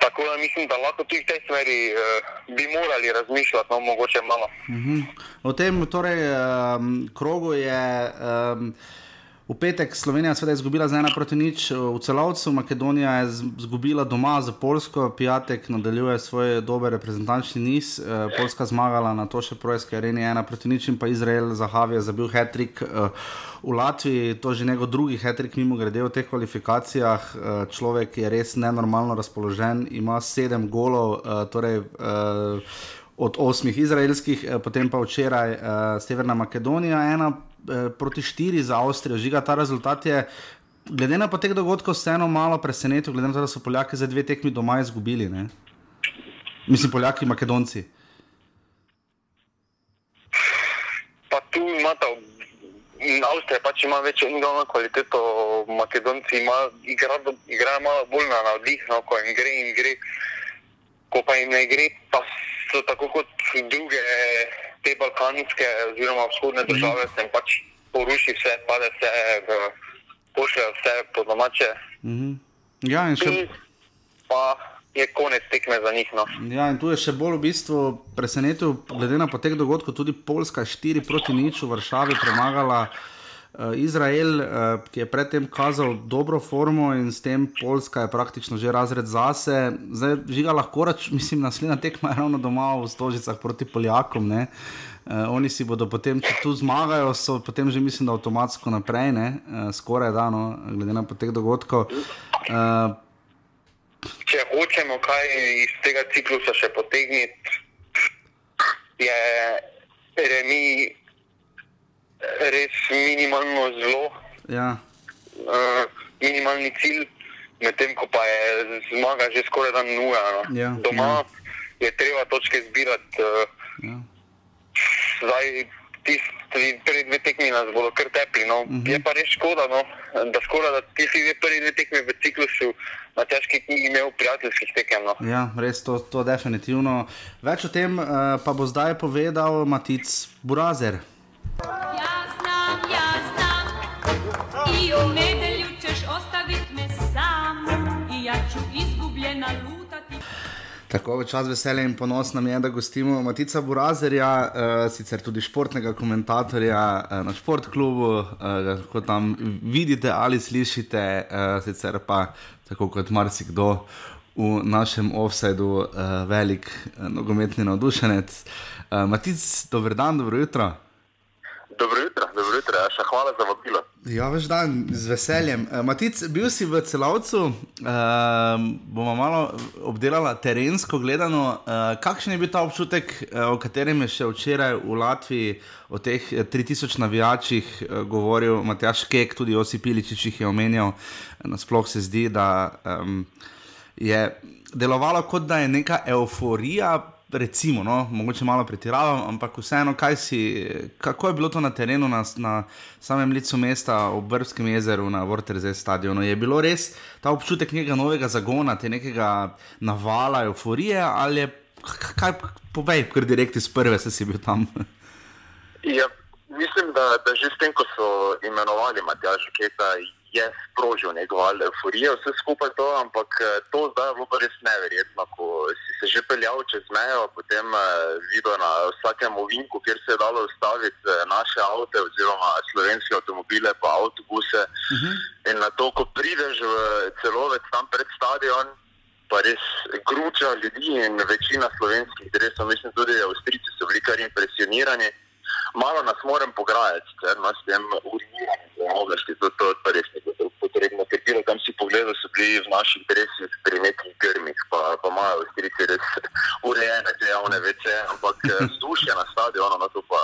Tako da mislim, da lahko tudi v tej smeri eh, bi morali razmišljati, no, mogoče malo. Mhm. O tem torej, um, krogu je um, v petek Slovenija seveda izgubila z ena proti nič v celovcu, Makedonija je izgubila doma za Polsko, Piatek nadaljuje svoj dober reprezentančni niz, uh, Poljska zmagala na to še projski areni ena proti nič in pa Izrael za Havija zabil hat-trick. Uh, V Latviji to že njegov drugi hetrik, mimo grede v teh kvalifikacijah. Eh, Človek je res nenormalno razpoložen, ima sedem golov, eh, torej eh, od osmih izraelskih, eh, potem pa včeraj eh, Severna Makedonija, ena eh, proti štiri za Avstrijo. Žiga ta rezultat je, glede na potek dogodkov, vseeno malo presenetil, glede na to, da so Poljaki za dve tekmi doma izgubili. Ne? Mislim, Poljaki, Makedonci. Pa tu imata, Avstrija pač ima večjo individualno kvaliteto, Makedonci ima, igra, igrajo malo bolj na navdih, no, ko jim gre in gre, ko pa jim ne gre, pa so tako kot druge te balkanske oziroma vzhodne države, se jim pač poruši vse, pade vse, v- pošljejo vse po domače. Mhm. Ja, in še. In pa je konec tekme za njih. No. Ja, in tu je še bolj v bistvu presenetil, glede na potek dogodkov, tudi Poljska 4 proti nič v Varšavi premagala Izrael, uh, ki je predtem kazal dobro formo in s tem Poljska je praktično že razred zase. Zdaj, žiga lahko reč, mislim, naslednja tekma je ravno doma v Stožicah proti Poljakom. Ne? Uh, oni si bodo potem, če tu zmagajo, so potem že mislim, da avtomatsko naprej, ne? uh, skoraj dano, glede na potek dogodkov. Uh, Če hočemo kaj iz tega ciklusa še potegniti, je remi res minimalno zelo, ja. uh, minimalni cilj, medtem ko pa je zmaga že skoraj dan nuja. No. Ja, Doma je treba točke zbirati. Uh, Ja. zdaj tisti prvi dve tekmi nas bodo kar tepli. No. Uh -huh. Je pa res škoda, no, da skoraj da tisti dve prvi dve tekmi v ciklusu na težki knjigi imel prijateljskih tekem. No. Ja, res to, to definitivno. Več o tem uh, pa bo zdaj povedal Matic Burazer. Ja znam, ja znam I u nedelju ćeš ostavit me sam I ja ću izgubljena lutati Tako v čas veselja in ponos nam je, da gostimo Matica Burazerja, uh, sicer tudi športnega komentatorja uh, na športklubu, uh, kot tam vidite ali slišite, uh, sicer pa tako kot marsikdo v našem offsajdu, uh, velik uh, nogometni navdušenec. Uh, Matic, dober dan, dobro jutro. Dobro jutro, dobro jutro, še hvala za vabilo. Ja, veš dan, z veseljem. Uh, Matic, bil si v celovcu, uh, bomo malo obdelali terensko gledano. Uh, kakšen je bil ta občutek, uh, o katerem je še včeraj v Latviji, o teh eh, 3000 navijačih uh, govoril Matjaš Kek, tudi Osi Piličič jih je omenjal. Nasploh se zdi, da um, je delovalo kot da je neka euforija. Recimo, no, mogoče malo pretiravam, ampak vseeno, kaj si, kako je bilo to na terenu, na, na samem licu mesta, ob Brbskem jezeru, na Vorterze stadionu? Je bilo res ta občutek nekega novega zagona, te nekega navala, euforije, ali je, kaj, povej, ker direkt iz prve se si bil tam. Ja, mislim, da, da že s tem, ko so imenovali Matjaža Keta, je sprožil neko euforijo, vse skupaj to, ampak eh, to zdaj je bilo res neverjetno, ko si se že peljal čez mejo, potem eh, videl na vsakem ovinku, kjer se je dalo ustaviti eh, naše avte oziroma slovenske avtomobile pa avtobuse. Uh -huh. In na to, ko prideš v celovec tam pred stadion, pa res gruča ljudi in večina slovenskih dresov, mislim tudi Avstrijci so bili kar impresionirani. Malo nas moram pograjati, ker nas tem uriniranjem oblasti, to, to, to res ni bilo potrebno, ker bilo tam si pogledal, so bili v naših dresih pri nekih grmih, pa, pa imajo Avstrijci res urejene te javne vece, ampak eh, vzdušje na stadionu, no to pa,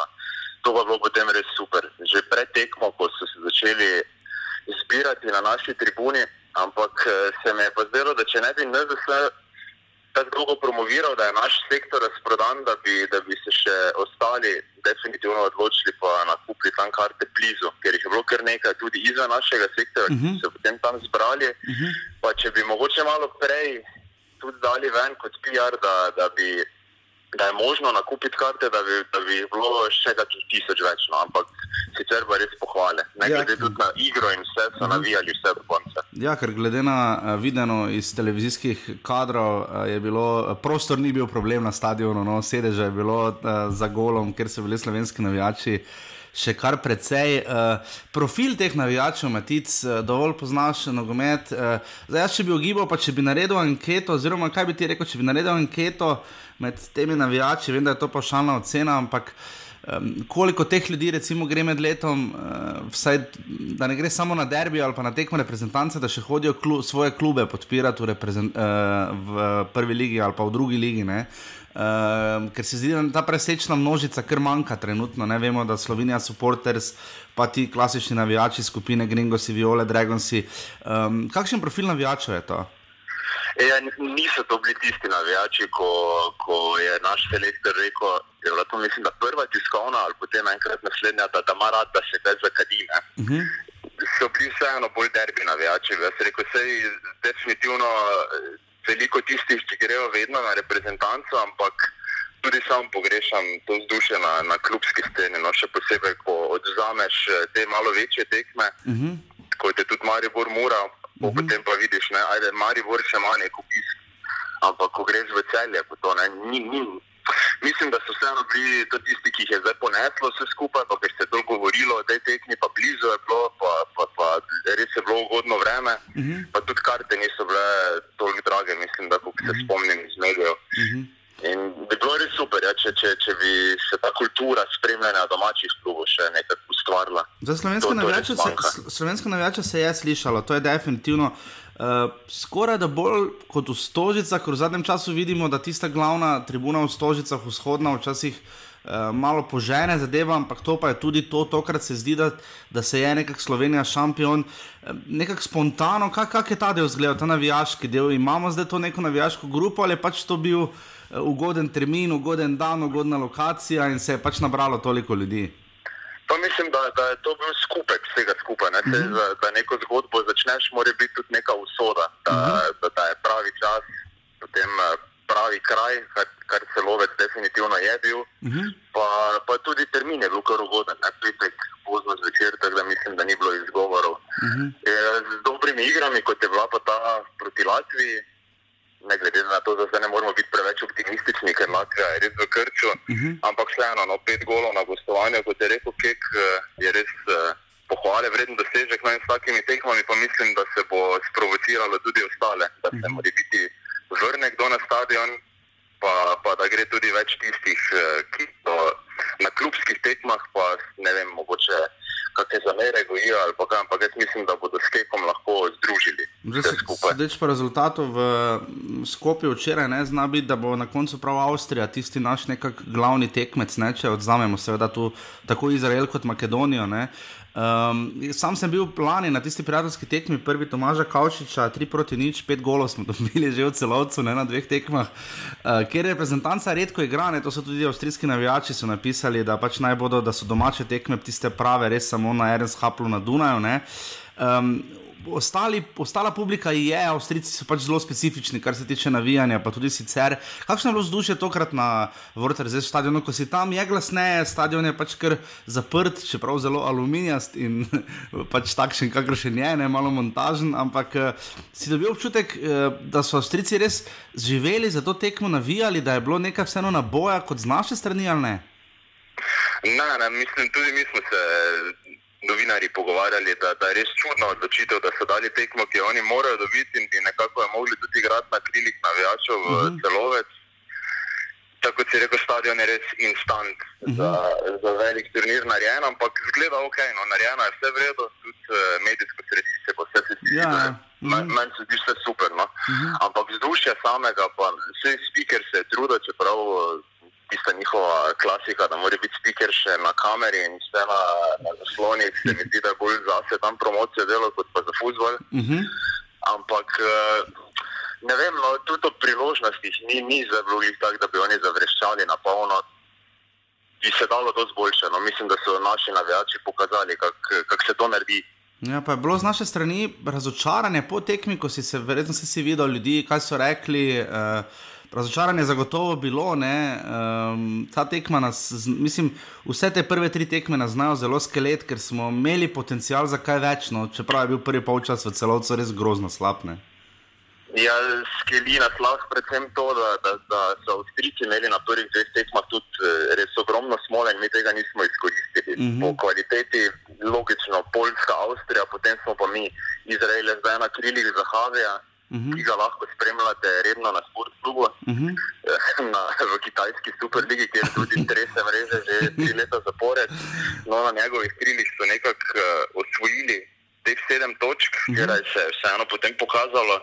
to pa bilo potem res super. Že pred tekmo, ko so se začeli zbirati na naši tribuni, ampak eh, se mi je pa zdelo, da če ne bi NZS tako dolgo promoviral, da je naš sektor razprodan, da bi, da bi se še ostali definitivno odločili pa nakupiti tam karte blizu, ker jih je bilo kar nekaj tudi izven našega sektora, uh -huh. ki so se potem tam zbrali. Uh -huh. Pa če bi mogoče malo prej tudi dali ven kot PR, da, da bi da je možno nakupiti karte, da bi, da bi bilo še kakšnih tisoč več. No. Ampak sicer pa res pohvale. Ne Ja. glede tudi na igro in vse, so navijali vse do konca. Ja, ker glede na eh, videno iz televizijskih kadrov, eh, je bilo prostor ni bil problem na stadionu, no, sedeže je bilo uh, za golom, ker so bili slovenski navijači. Še kar precej. Uh, profil teh navijačev, Matic, uh, dovolj poznaš nogomet. Uh, zdaj, jaz, če bi ogibal, pa če bi naredil anketo, oziroma kaj bi ti rekel, če bi naredil anketo med temi navijači, vem, da je to pašalna ocena, ampak um, koliko teh ljudi, recimo, gre med letom, uh, vsaj, da ne gre samo na derbi ali pa na tekmo reprezentance, da še hodijo klu, svoje klube podpirati v, uh, v prvi ligi ali pa v drugi ligi. Ne? Uh, ker se zdi, da ta presečna množica kar manjka trenutno. Ne vemo, da Slovenija supporters, pa ti klasični navijači skupine Gringosi, Viole, Dragonsi. Um, kakšen profil navijačev je to? E, ja, niso to bili tisti navijači, ko, ko je naš selektor rekel, je bila to mislim, da prva tiskovna ali potem enkrat naslednja, da, da ima rad, da se več zakadi. Uh -huh. So bili vseeno bolj derbi navijači. Jaz rekel, sej definitivno veliko tistih, ki grejo vedno na reprezentanco, ampak tudi sam pogrešam to vzdušje na, na klubski sceni, no še posebej, ko odzameš eh, te malo večje tekme, Uh -huh. kot je tudi Maribor Mura, uh -huh. potem pa vidiš, ne, ajde, Maribor še ima nek obisk, ampak ko greš v celje, to ne, ni, ni. Mislim, da so vseeno bili to tisti, ki jih je zdaj poneslo vse skupaj, pa ker se je to govorilo o tej tekmi, pa blizu je bilo, pa, pa, pa res je bilo ugodno vreme, uh -huh. pa tudi karte niso bile toliko drage, mislim, da ko se spomnim iz medijev. Uh -huh. In bi bilo res super, ja, če, če, če bi se ta kultura spremljanja domačih klubov še nekako ustvarila. Za res navijače se, manjka. sl- slovenske navijače se je slišalo, to je definitivno. Uh, skoraj da bolj kot v Stožicah, ker v zadnjem času vidimo, da tista glavna tribuna v Stožicah, vzhodna, včasih uh, malo požene zadeva, ampak to pa je tudi to, tokrat se zdi, da, da se je nekako Slovenija šampion, uh, nekako spontano, kak, kak je ta del zgledal, ta navijaški del, imamo zdaj to neko navijaško grupo ali pač to bil uh, ugoden termin, ugoden dan, ugodna lokacija in se je pač nabralo toliko ljudi. Pa mislim, da, da je to bil skupek vsega skupaj. Ne? Saj za, da neko zgodbo začneš, mora biti tudi neka usoda, da, da, da je pravi čas, potem eh, pravi kraj, kar, kar se lovec definitivno je bil. Pa, pa tudi termin je bil kar ugoden, ne petek, pozno zvečer, tako da mislim, da ni bilo izgovorov. E, z dobrimi igrami, kot je bila pa ta proti Latviji, ne glede na to, da zdaj ne moramo biti preveč optimistični, ker Latvija je res v krču. Uh -huh. Ampak vseeno, no, pet golov na gostovanju, kot je rekel Kek, eh, je res eh, pohvale vreden dosežek. No in s takimi tekmami pa mislim, da se bo sprovociralo tudi ostale, da se mora biti vrne kdo na stadion, pa, pa da gre tudi več tistih, eh, ki so na klubskih tekmah, pa ne vem, mogoče kakšne zamere gojijo ali pa kaj, ampak jaz mislim, da bodo s Kekom lahko združili. Zdaj, pa rezultatov v Skopju včeraj ne zna biti, da bo na koncu prav Avstrija tisti naš nekak glavni tekmec, ne, če odzamemo seveda tu tako Izrael kot Makedonijo. Ne. Um, sam sem bil lani na tisti prijateljski tekmi, prvi Tomaža Kavčiča, 3 proti nič, 5 golov smo dobili že v celovcu, ne na dveh tekmah, uh, kjer reprezentanca redko igra, ne, to so tudi avstrijski navijači napisali, da pač naj bodo, da so domače tekme tiste prave, res samo na Erenshaplu na Dunaju. ne. Um, ostali, ostala publika je, Avstrijci so pač zelo specifični, kar se tiče navijanja, pa tudi sicer. Kakšno je bilo vzdušje tokrat na Vrterzu stadionu, ko si tam je glasneje, stadion je pač kar zaprt, čeprav zelo aluminijast in pač takšen, kakršen je, ne malo montažen, ampak eh, si dobil občutek, eh, da so Avstrijci res živeli za to tekmo, navijali, da je bilo nekaj vseeno na boja kot z naše strani ali ne? Ne, ne, mislim, tudi mi smo se, novinarji novinari pogovarjali, da, da je res čudna odločitev, da so dali tekmo, ki jo oni morajo dobiti in bi nekako je mogli tudi igrati na krilih navijačev v uh -huh. celovec. Tako kot si rekel, stadion je res instant uh -huh. za, za velik turnir narejen, ampak zgleda ok, no, narejeno je vse vredno, tudi uh, medijsko središče, pa vse se zdi. Ja. Yeah. Mhm. Meni men se zdi vse super, no. uh -huh. ampak vzdušje samega, pa vse speaker se je trudil, čeprav tista njihova klasika, da mora biti speaker še na kameri in vse na, na zaslonih, se mi zdi, da je bolj zase tam promocijo delo kot pa za futbol. Uh -huh. Ampak eh, ne vem, no, tudi ob priložnostih ni, ni bilo glih tako, da bi oni zavreščali na polno. Bi se dalo dosti boljše. No. Mislim, da so naši navijači pokazali, kako kak se to naredi. Ja, pa je bilo z naše strani razočaranje po tekmi, ko si se, verjetno si videl ljudi, kaj so rekli. Uh, razočaranje je zagotovo bilo. Um, ta tekma nas, mislim, vse te prve tri tekme nas znajo zelo skelet, ker smo imeli potencial za kaj več. No, čeprav je bil prvi polčas v celoti res grozno slabne. Ja, skeli nas lahko predvsem to, da, da, da so Avstrijci imeli na prvih dveh tekmah tudi eh, res ogromno smole in mi tega nismo izkoristili. Mm -hmm. Po kvaliteti, logično, Poljska, Avstrija, potem smo pa mi, Izrael, zdaj na krilih Zahavija, mm -hmm. ki ga lahko spremljate redno na sportklubu, mm -hmm. na, v kitajski superligi, kjer tudi trese mreže že tri leta zapored. No, na njegovih krilih so nekako uh, osvojili teh sedem točk, mm -hmm. kjer se je vseeno potem pokazalo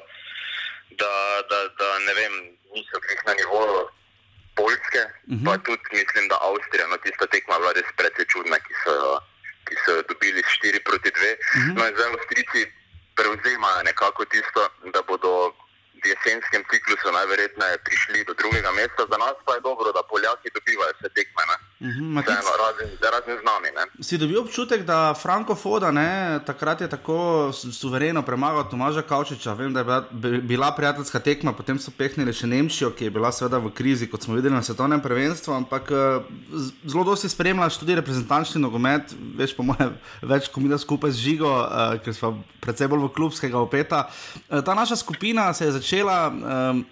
da, da, da ne vem, niso jih na nivoju Poljske, uh -huh. pa tudi mislim, da Avstrija, no tista tekma bila res precej čudna, ki so, ki so dobili 4 proti 2. Uh -huh. No in zdaj Avstrijci prevzemajo nekako tisto, da bodo v jesenskem ciklusu najverjetneje prišli do drugega mesta, za nas pa je dobro, da Poljaki dobivajo vse tekme. Ne? Mhm, Vseeno, razen, razen z nami. Ne? Si dobil občutek, da Franko Foda ne, takrat je tako su- suvereno premagal Tomaža Kavčiča? Vem, da je bila, bi- bila prijateljska tekma, potem so pehnili še Nemčijo, ki je bila seveda v krizi, kot smo videli na svetovnem prvenstvu, ampak eh, zelo dosti spremljaš tudi reprezentančni nogomet, veš po mojem, več kot mi da skupaj z Žigo, uh, ker smo predvsej bolj v klubskega opeta. Uh, ta naša skupina se je začela. Um,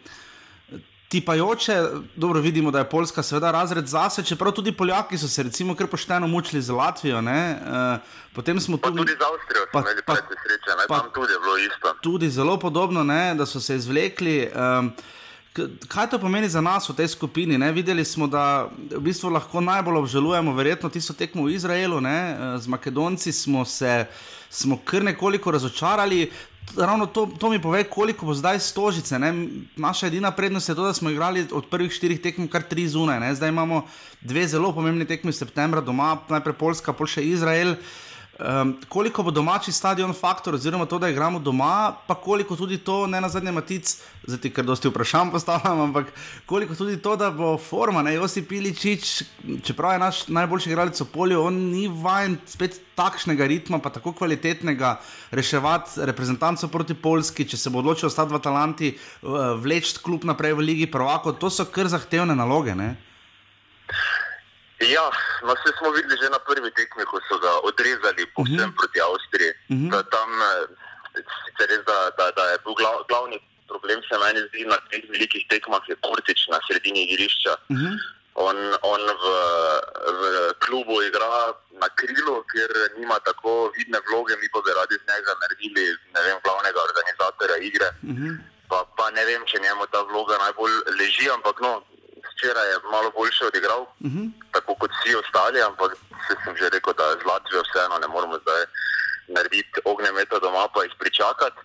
Tipajoče, dobro vidimo, da je Poljska seveda razred zase, čeprav tudi Poljaki so se recimo kar pošteno mučili z Latvijo. Ne? Uh, potem smo Pa tu tudi z Avstrijo Pa- imeli pa- sreče, ne? pa- tam tudi je bilo isto. tudi zelo podobno, ne? da so se izvlekli. Um, kaj to pomeni za nas v tej skupini? Ne? Videli smo, da v bistvu lahko najbolj obžalujemo, verjetno tisto tekmo v Izraelu, ne? Eh, z Makedonci smo se smo kar nekoliko razočarali. Ravno to, to mi pove, koliko bo zdaj stožice. Ne? Naša edina prednost je to, da smo igrali od prvih štirih tekem kar tri zunaj. Ne? Zdaj imamo dve zelo pomembni tekmi septembra doma, najprej Poljska, pa še Izrael. Um, koliko bo domači stadion faktor, oziroma to, da igramo doma, pa koliko tudi to, ne na zadnje, matic, zdaj ti kar dosti vprašanj postavljam, ampak koliko tudi to, da bo forma, ne Josip Piličič, čeprav je naš najboljši igralec v polju, on ni vajen spet takšnega ritma, pa tako kvalitetnega reševati reprezentanco proti Polski, če se bo odločil ostati v Atalanti, vleči klub naprej v Ligi Prvako, to so kar zahtevne naloge. Ne? Ja, no vse smo videli že na prvi tekmi, ko so ga odrezali povsem uh -huh. proti Avstriji. Uh -huh. da tam eh, sicer res, da, da, da je bil glav, glavni problem, se meni zdi na teh velikih tekmah, je Kurtič na sredini igrišča. Uh -huh. On, on v, v klubu igra na krilu, kjer nima tako vidne vloge, mi pa bi radi z njega naredili vem, glavnega organizatorja igre. Uh -huh. pa, pa ne vem, če njemu ta vloga najbolj leži, ampak no, včeraj je malo boljše odigral, uh -huh. tako kot vsi ostali, ampak se sem že rekel, da z Latvijo vseeno ne moremo zdaj narediti ognjemeta doma, pa jih pričakati.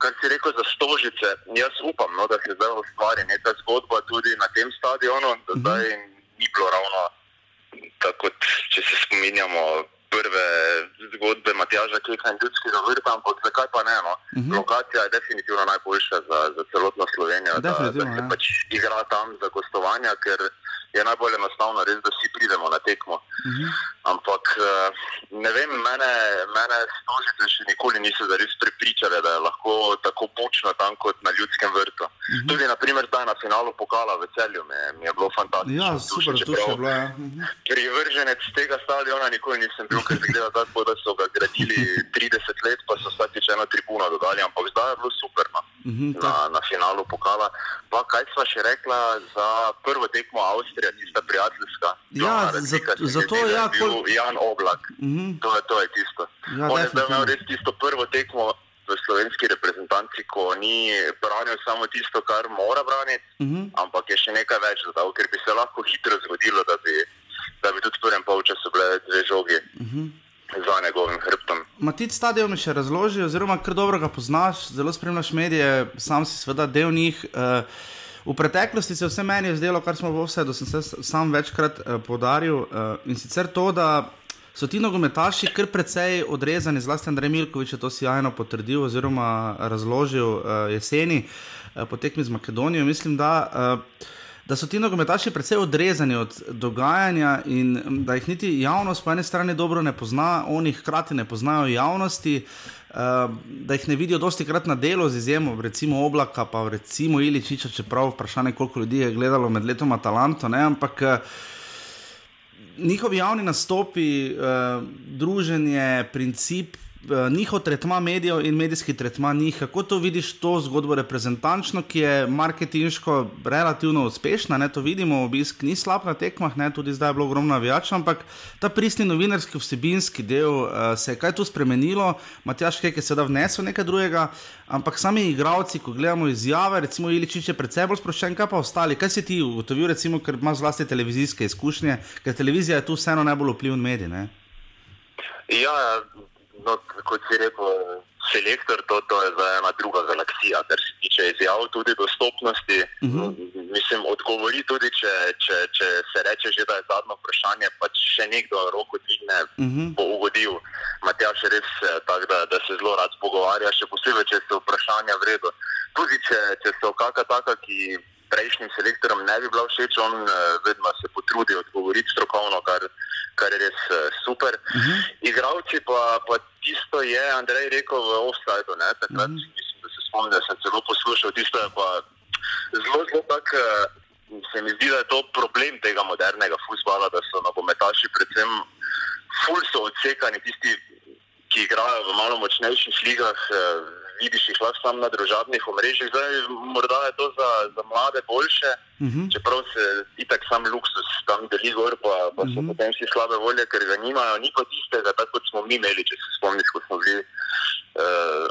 Kar si rekel za stožice, jaz upam, no, da se zdaj ustvari neka zgodba tudi na tem stadionu, da zdaj ni bilo ravno tako, kot če se spominjamo prve zgodbe Matjaža Keka in ljudskega vrta, ampak zakaj pa ne? No? Uh -huh. Lokacija je definitivno najboljša za, za celotno Slovenijo, da, da se ja. pač igra tam za gostovanja, ker je najbolj enostavno res, da vsi pridemo na tekmo. Uh -huh. Ampak eh, ne vem, mene, mene stožice še nikoli niso zares prepričale, da je lahko tako bučno tam kot na ljudskem vrtu. Uh -huh. Tudi naprimer zdaj na finalu pokala v celju mi je, mi je bilo fantastično. Ja, super, to je bilo. Ja. Mhm. Privrženec tega stadiona nikoli nisem bil, ker zgleda tako, da so ga gradili 30 let, pa so vsakič eno tribuno dodali, ampak zdaj je bilo super no, Mhm, na, na finalu pokala. Pa kaj sva še rekla za prvo tekmo Avstrija, tista prijateljska? Ja, razlika zato- je ja, bil kol- Jan Oblak. Mhm. To, je, to je tisto. Ja, On je zdaj imel definitivno. res tisto prvo tekmo v slovenski reprezentanci, ko ni branil samo tisto, kar mora braniti, Mhm. ampak je še nekaj več dodal, ker bi se lahko hitro zgodilo, da bi, da bi tudi v prvem polčasu bile dve žogi Mhm. za njegovim hrbtom. Matic ta del mi še razloži, oziroma kar dobro ga poznaš, zelo spremljaš medije, sam si seveda del njih. Uh, v preteklosti se je vse meni zdelo, kar smo v Offsetu, sem se sam večkrat uh, podaril, uh, in sicer to, da so ti nogometaši kar precej odrezani, zlasti Andrej Milkovič je to sjajno potrdil oziroma razložil uh, jeseni uh, po tekmi z Makedonijo. Mislim, da uh, da so ti nogometaši precej odrezani od dogajanja in mm, da jih niti javnost po eni strani dobro ne pozna, oni hkrati ne poznajo javnosti. Uh, da jih ne vidijo dosti krat na delu, z izjemo recimo Oblaka, pa recimo Iličiča, čeprav vprašanje, koliko ljudi je gledalo med letom Atalanto, ne? ampak uh, njihovi javni nastopi, uh, druženje, princip, uh, njihov tretma medijev in medijski tretma njih, kako to vidiš, to zgodbo reprezentančno, ki je marketinško relativno uspešna, ne, to vidimo, obisk ni slab na tekmah, ne, tudi zdaj je bilo ogromno navijačev, ampak ta pristni novinarski vsebinski del uh, se je kaj tu spremenilo, Matjaš Kek je seveda vnesel nekaj drugega, ampak sami igravci, ko gledamo izjave, recimo Iličič je predvsej bolj sproščen, kaj pa ostali, kaj si ti ugotovil, recimo, ker imaš zlasti televizijske izkušnje, ker televizija je tu vseeno najbolj vpliven medij, ne? Ja, no, kot si rekel, selektor, to, to je zdaj ena druga galaksija, kar se tiče izjav, tudi dostopnosti. Uh Mhm. -huh. Mislim, odgovori tudi, če, če, če se reče, že, da je zadnje vprašanje, pa če še nekdo roko dvigne, uh Mhm. -huh. bo ugodil. Matjaš je res tak, da, da se zelo rad pogovarja, še posebej, če so vprašanja vredno. Tudi če, če so kakšna taka, ki prejšnjim selektorom ne bi bila všeč, on eh, vedno se potrudi odgovoriti strokovno, kar, kar je res eh, super. Uh -huh. Igravci pa, pa tisto je, Andrej rekel v offsajdu, ne, takrat uh -huh. mislim, da se spomnim, da sem celo poslušal, tisto je pa zelo, zelo tak. eh, Se mi zdi, da je to problem tega modernega futbola, da so nogometaši predvsem ful so odsekani, tisti, ki igrajo v malo močnejših ligah, vidiš jih lahko samo na družabnih omrežjih. Zdaj, morda je to za, za mlade boljše, uh Mhm. -huh. čeprav se itak sam luksus tam deli gor, pa, pa so uh -huh. potem vsi slabe volje, ker ga nimajo. Ni pa tistega, tako kot smo mi imeli, če se spomniš, ko smo bili. Uh,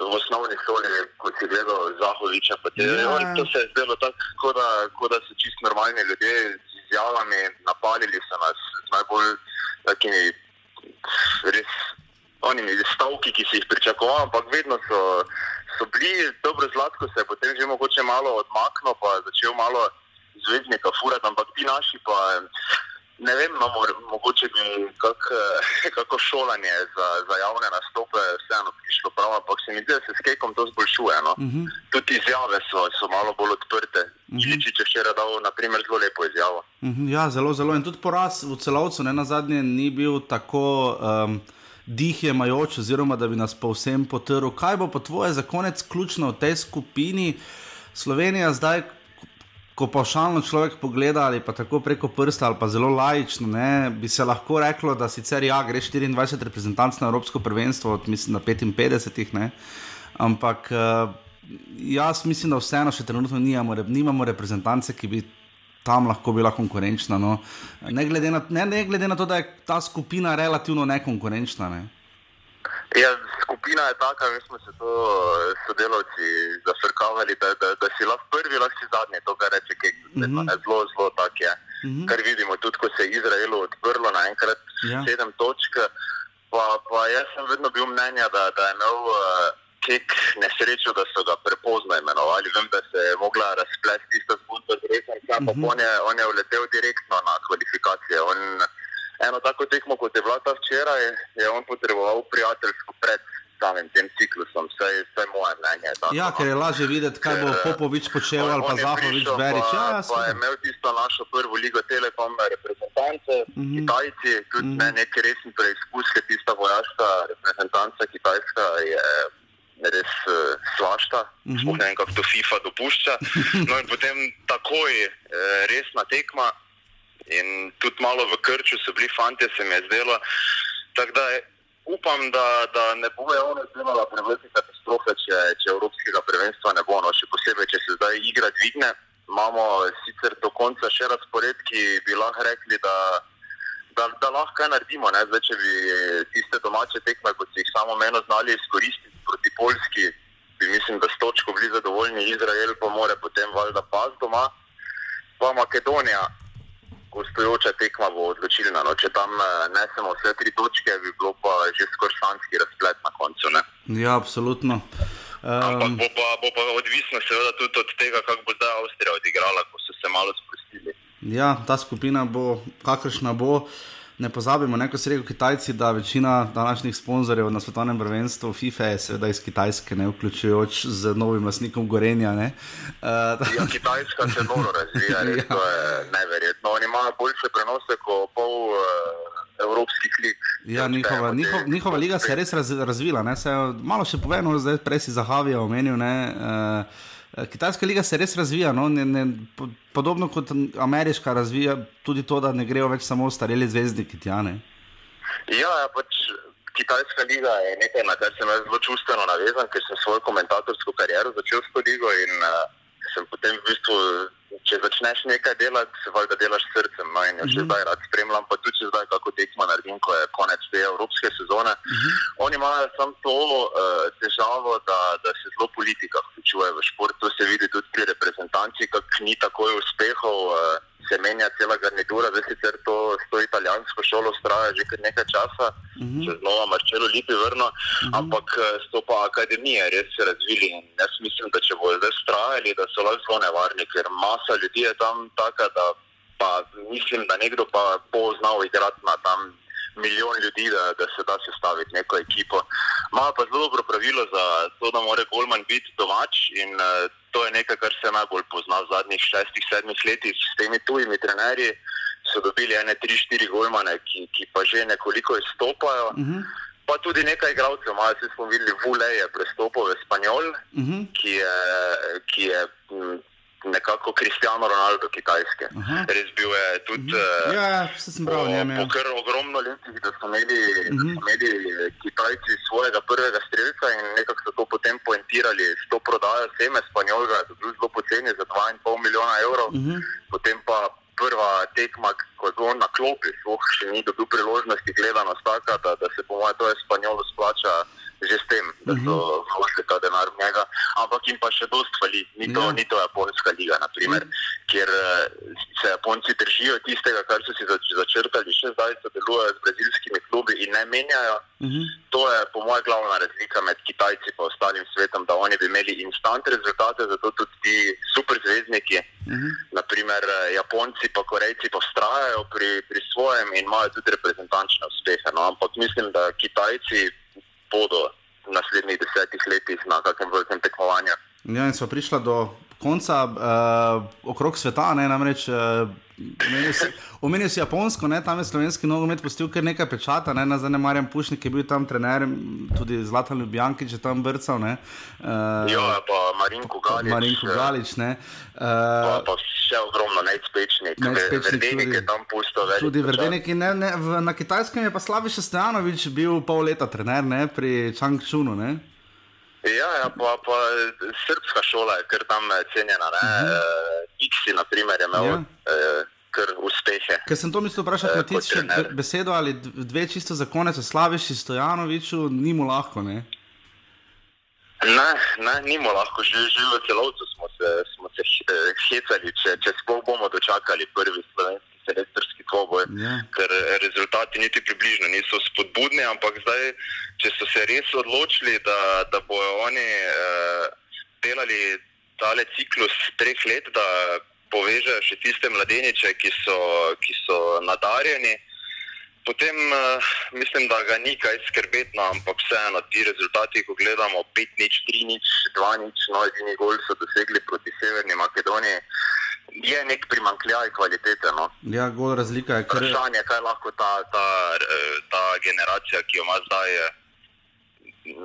v osnovni šoli, ko si gledal Zahoviča, te, Ja. ja. to se je zdelo tako, kot da, ko da so čist normalni ljudje z izjavami, napalili so nas z najbolj takimi res onimi stavki, ki si jih pričakoval, ampak vedno so, so bili, dobro zlatko se je potem že mogoče malo odmaknil, pa začel malo zvezdnika furati, ampak ti naši pa. Ne vem, no, mogoče bi kak, kako šolanje za, za javne nastope vseeno prišlo prav, ampak se mi zdi, da se s kekom to zboljšuje. No? Uh -huh. Tudi izjave so, so malo bolj odprte. Uh -huh. Iličič je včeraj dal, naprimer, zelo lepo izjavo. Mhm, Ja, zelo, zelo. In tudi poraz v celovcu, ne na zadnje, ni bil tako um, dihjemajoč, oziroma da bi nas povsem potrl. Kaj bo po tvoje za konec ključno v tej skupini? Slovenija zdaj, ko pavšalno človek pogleda ali pa tako preko prsta ali pa zelo lajično, ne, bi se lahko reklo, da sicer ja, gre 24 reprezentanc na Evropsko prvenstvo, od, mislim na 55, ne, ampak uh, jaz mislim, da vseeno še trenutno nimamo, nimamo reprezentance, ki bi tam lahko bila konkurenčna. No. Ne, glede na, ne, ne glede na to, da je ta skupina relativno nekonkurenčna. Ne. Ja, skupina je taka, mi smo se to eh, sodelavci zafrkavali, da, da, da si lahko prvi, lahko si zadnji, to kar reče Kek. Mm -hmm. Zelo, zelo tak je. Mm -hmm. Kar vidimo tudi, ko se je Izraelu odprlo naenkrat Ja. ja. sedem točk. Pa, pa jaz sem vedno bil mnenja, da, da je imel uh, Kek nesrečo, da so ga prepozno imenovali. Vem, da se je mogla razplesti tista zgodba z resom, mm -hmm. pa on je, on je uletel direktno na kvalifikacije. On, eno tako tekmo, kot je bila ta včeraj, je on potreboval prijateljsko pred samim tem ciklusom, vsaj, vsaj moje mnenje. je Tako, Ja, no. ker je lažje videti, kaj bo Ker, eh, Popovič počel ali pa on je Zahovič Berič. Pa, Ja, ja, pa je seveda. imel tisto našo prvo ligo Telekom reprezentance, mm. -hmm. Kitajci, tudi mm -hmm. ne, nek resen preizkus, ker tista vojaška reprezentanca Kitajska je res uh, svašta, mm -hmm. ne vem, kako to FIFA dopušča. No in potem takoj uh, resna tekma in tudi malo v krču so bili fanti, se mi je zdelo. Tako da upam, da, da ne bo javno izdelala prevelike katastrofe, če, če Evropskega prvenstva ne bo, no, še posebej, če se zdaj igra dvigne. Imamo sicer do konca še razpored, ki bi lahko rekli, da da, da lahko naredimo. Ne? Zdaj, če bi tiste domače tekme, kot si jih samo meno znali izkoristiti proti Poljski, bi mislim, da s točko bili zadovoljni. Izrael pa more potem valjda pas doma, pa Makedonija. Gostujoča tekma bo odločilna. No, če tam eh, nesemo vse tri točke, bi bilo pa že skoraj šanski razplet na koncu. Ne? Ja, absolutno. Ampak Um, bo pa, bo pa odvisno seveda tudi od tega, kako bo zdaj Avstrija odigrala, ko so se malo sprostili. ja, ta skupina bo, kakršna bo. Ne pozabimo, ne, ko si rekel Kitajci, da večina današnjih sponzorjev na svetovnem prvenstvu FIFA je seveda iz Kitajske, ne vključujoč z novim lastnikom Gorenja. Ne. Uh, Ja, Kitajska se noro razvija, res, Ja. to je neverjetno. Oni imajo boljše prenose kot pol uh, evropskih lig. Ja, njihova, njihov, njihova liga se je res raz, razvila. Ne? Se, malo še povemo, zdaj prej si Zahavija omenil. Ne? Uh, Kitajska liga se res razvija, no? ne, ne, po, podobno kot ameriška razvija tudi to, da ne grejo več samo stareli zvezdniki tja. Ne? Ja, ja, pač Kitajska liga je nekaj, na kar sem jaz zelo čustveno navezan, ker sem svojo komentatorsko kariero začel s to ligo in uh, sem potem v bistvu, če začneš nekaj delati, se valjda delaš s srcem. No, in jo še zdaj rad spremljam, pa tudi zdaj kako tekmo naredim, ko je konec te evropske sezone. Oni imajo samo to uh, težavo, da, da se zelo politika vključuje v šport. To se vidi tudi pri reprezentanci, kako ni takoj uspehov. Uh, Se menja cela garnitura, zdaj sicer to s to italijansko šolo straja že kar nekaj časa, uh -huh. če znova Marčelo Lipi vrno, uh -huh. ampak eh, so pa akademije res se razvili in jaz mislim, da če bodo zdaj strajali, da so lahko nevarni, ker masa ljudi je tam taka, da pa mislim, da nekdo pa bo znal igrati na tam milijon ljudi, da, da se da sestaviti neko ekipo. Imajo pa zelo dobro pravilo za to, da mora Golman biti domač in uh, to je nekaj, kar se najbolj pozna v zadnjih šestih, sedmih letih s temi tujimi trenerji. So dobili ene, tri, štiri golmane, ki, ki pa že nekoliko izstopajo. Uh -huh. Pa tudi nekaj igralcev, malo se smo videli, Vule je prestopil v Spanjol, uh -huh. ki je, ki je m, nekako Cristiano Ronaldo kitajske. -huh. Res bil je tudi. Uh. Ja, ja, vse sem prav o njem. Po Ja. kar ogromno letih, da so imeli, uh -huh. da so imeli Kitajci svojega prvega streljca in nekako so to potem poentirali s to prodajo seme Spanjolga, da je bil zelo poceni za 2,5 milijona evrov. Uh -huh. Potem pa prva tekma, ko je on na klopi, sploh še ni dobil priložnosti gledanost taka, da, da se po mojem to je Spanjolu splača. Že s tem, da so vložili ta denar v njega, ampak jim pa še dosti hvali. Ni to, Ja. ni to Japonska liga, naprimer, kjer eh, se Japonci držijo tistega, kar so si zač- začrtali, še zdaj sodelujejo z brazilskimi klubi in ne menjajo. Mhm. To je po mojem glavna razlika med Kitajci in ostalim svetom, da oni bi imeli instant rezultate, zato tudi ti superzvezdniki, Mhm. naprimer eh, Japonci pa Korejci pa vztrajajo pri, pri svojem in imajo tudi reprezentančne uspehe. No? Ampak mislim, da Kitajci bodo v naslednjih desetih letih na kakem velikem tekmovanju. Ja, in smo prišli do konca uh, okrog sveta, ne, namreč uh, omenil si, omenil si Japonsko, ne, tam je slovenski nogomet pustil kar nekaj pečata, ne, nazaj Marjan Pušnik je bil tam trener, tudi Zlatan Ljubljankič je tam brcal, ne. Uh, Ja, pa Marinko Galič. Marinko eh, Galič, ne. Pa, Uh, pa še ogromno najspečnik, Nejc Pečnik Verdenik tudi. je tam pusto velik. Tudi. Verdenik in ne, ne, v, na kitajskem je pa Slaviša Stojanovič bil pol leta trener, ne, pri Changchunu, ne. Ja, ja pa, pa srpska šola je kar tam eh, cenjena. Uh -huh. uh, Iksi, na primer, je imel Ja. uh, kar uspehe. Ker sem to mislil vprašati, Eh, Matic, be- besedo ali dve čisto za konec o Slaviši Stojanoviču, ni mu lahko, ne. Ne, ne, nimo lahko, že, že v celovcu smo se, smo se eh, hecali, če, če sploh bomo dočakali prvi slovenski selektorski dvoboj. Ja. Ker eh, rezultati niti približno niso spodbudni, ampak zdaj, če so se res odločili, da, da bojo oni eh, delali tale ciklus treh let, da povežejo še tiste mladeniče, ki so, ki so nadarjeni. Potem uh, mislim, da ga ni kaj skrbeti, no, ampak vseeno ti rezultati, ko gledamo 5 nič, 3 nič, 2 nič, no edini gol so dosegli proti Severni Makedoniji, je nek primankljaj kvalitete. No. Ja, gol razlika je kar. Vprašanje, kaj lahko ta, ta, eh, ta generacija, ki jo ima zdaj, eh,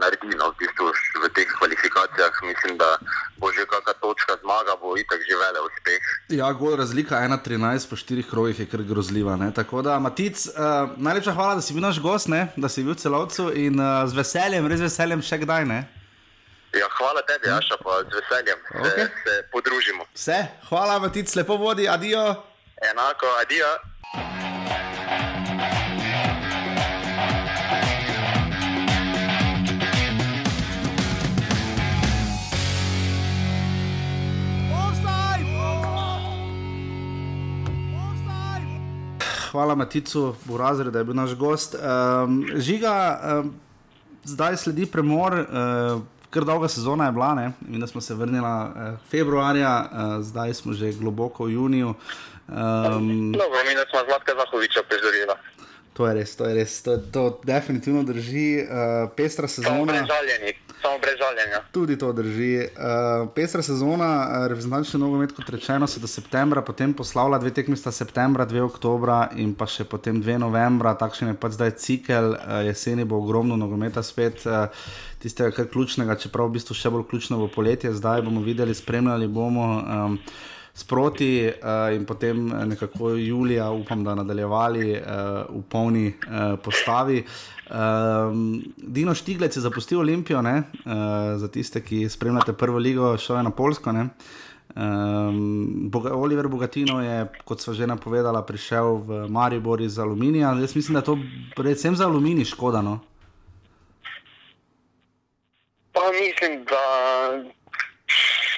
naredi no, v, bistvu v teh kvalifikacijah. Mislim, da bo že kakšna točka zmaga, bo itak že vele uspeh. Ja, gol razlika 1-13 po štirih krogih je kar grozljiva. Ne? Tako da, Matic, uh, najlepša hvala, da si bil naš gost, ne? da si bil celovcu in uh, z veseljem, res veseljem še kdaj. Ne? Ja, hvala tebi, hm? Aša, pa z veseljem okay. se, se podružimo. Vse, hvala, Matic, lepo vodi, adijo. Enako, adijo. Hvala Maticu, Burazir, da je bil naš gost. Um, žiga, um, zdaj sledi premor, uh, Ker dolga sezona je bila, ne? in da smo se vrnili uh, februarja, uh, zdaj smo že globoko v juniju. Um, Dobro, mi smo Zlatka Zahoviča prizorila. To je res, to je res, to, to definitivno drži. Uh, pestra Samo sezona. brez žaljenja. Samo brez žaljenja. Tudi to drži. Uh, pestra sezona, uh, reprezentančni nogomet, kot rečeno, se do septembra, potem poslavlja dve tekmi sta septembra, dve oktobra in pa še potem dve novembra. Takšen je pač zdaj cikel, uh, jeseni bo ogromno nogometa spet. Uh, Tistega, kar je ključnega, čeprav v bistvu še bolj ključno v poletje, zdaj bomo videli, spremljali bomo um, sproti uh, in potem nekako julija, upam, da nadaljevali uh, v polni uh, postavi. Um, Dino Štiglec je zapustil Olimpijo, ne? uh, za tiste, ki spremljate prvo ligo, šel je na Polsko. Ne? Um, Boga, Oliver Bogatino je, kot so že napovedala, prišel v Maribor iz Aluminija. Jaz mislim, da je to predvsem za Aluminij škoda. No? Pa mislim, da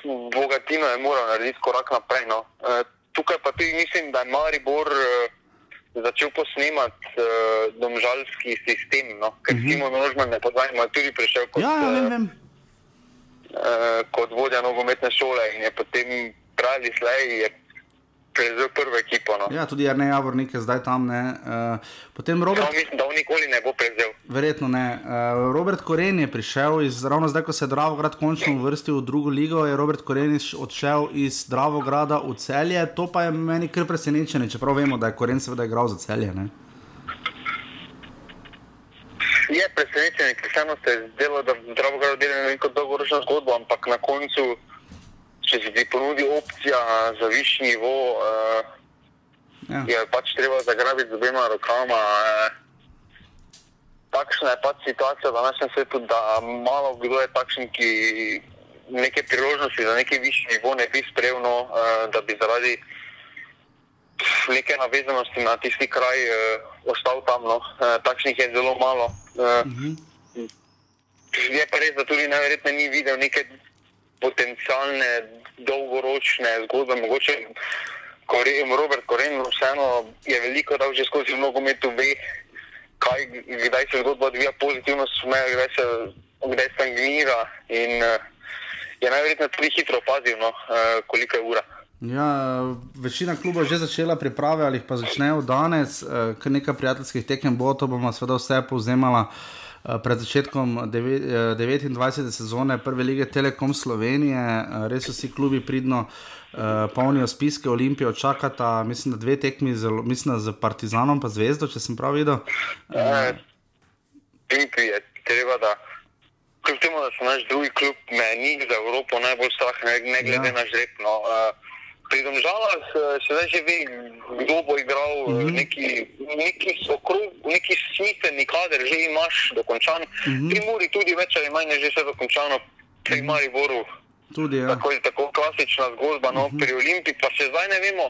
Bogatino je moral narediti korak naprej. No. E, tukaj pa tudi mislim, da je Maribor e, začel posnemati e, domžalski sistem, no. ker uh -huh. Timo Nožman je pozdravljen, tudi prišel kot. Ja, ja, vem, vem. e, kot vodja nogometne šole in je potem pravi slej, je prevzel prvo ekipo. No. Ja, tudi Arne Javornik je zdaj tam. Ne. Uh, potem Robert, No, mislim, da on nikoli ne bo prevzel. verjetno ne. Uh, Robert Koren je prišel iz, ravno zdaj, ko se je Dravograd končno uvrstil v drugo ligo, je Robert Koren odšel iz Dravograda v celje. To pa je meni kar presenečenje, čeprav vemo, da je Koren seveda igral za celje. Ne. Je presenečenje, ker se je zdelo, da Dravograd dela neko dolgoročno zgodbo, ampak na koncu, če se ti ponudi opcija za višji nivo, uh, Ja. je pač treba zagrabiti z obema rokama. Uh, takšna je pač situacija v današnjem svetu, da malo kdo je takšen, ki neke priložnosti za neki višji nivo ne bi sprejel, no, uh, da bi zaradi neke navezanosti na tisti kraj uh, ostal tam. No. Uh, takšnih je zelo malo. Uh, uh -huh. Je pa res, da tudi najverjetneje ni videl neke potencialne, dolgoročne zgodbe. Mogoče Koren, Robert Koren vseeno je veliko dal že skozi nogometu, ve, kaj, kdaj se zgodba odvija pozitivno, smer, kdaj se kdaj stagnira in uh, je najverjetneje tudi hitro opazil, no, uh, koliko je ura. Ja, večina klubov je že začela priprave ali pa začnejo danes, eh, kar nekaj prijateljskih tekem bo, to bomo seveda vse povzemala eh, pred začetkom deve- eh, 29. sezone Prve lige Telekom Slovenije. Eh, Res so vsi klubi pridno eh, polnijo spiske, Olimpijo čakata, mislim, da dve tekmi, zelo, mislim, z Partizanom pa Zvezdo, če sem prav videl. Olimpiji je treba, da kljub temu, da so naš drugi klub, me njih za Evropo najbolj strah, ne, ne glede ja. na žrepno. Uh, pri Domžalah eh, se zdaj že ve, kdo bo igral mm Mhm. -hmm. neki, neki okrog, neki smiselni kader, že imaš dokončan. Mm -hmm. Pri Muri tudi več ali manj je že vse dokončano, pri Mariboru. Tudi, ja. Tako je tako klasična zgodba, no, uh -huh. pri Olimpiji pa še zdaj ne vemo,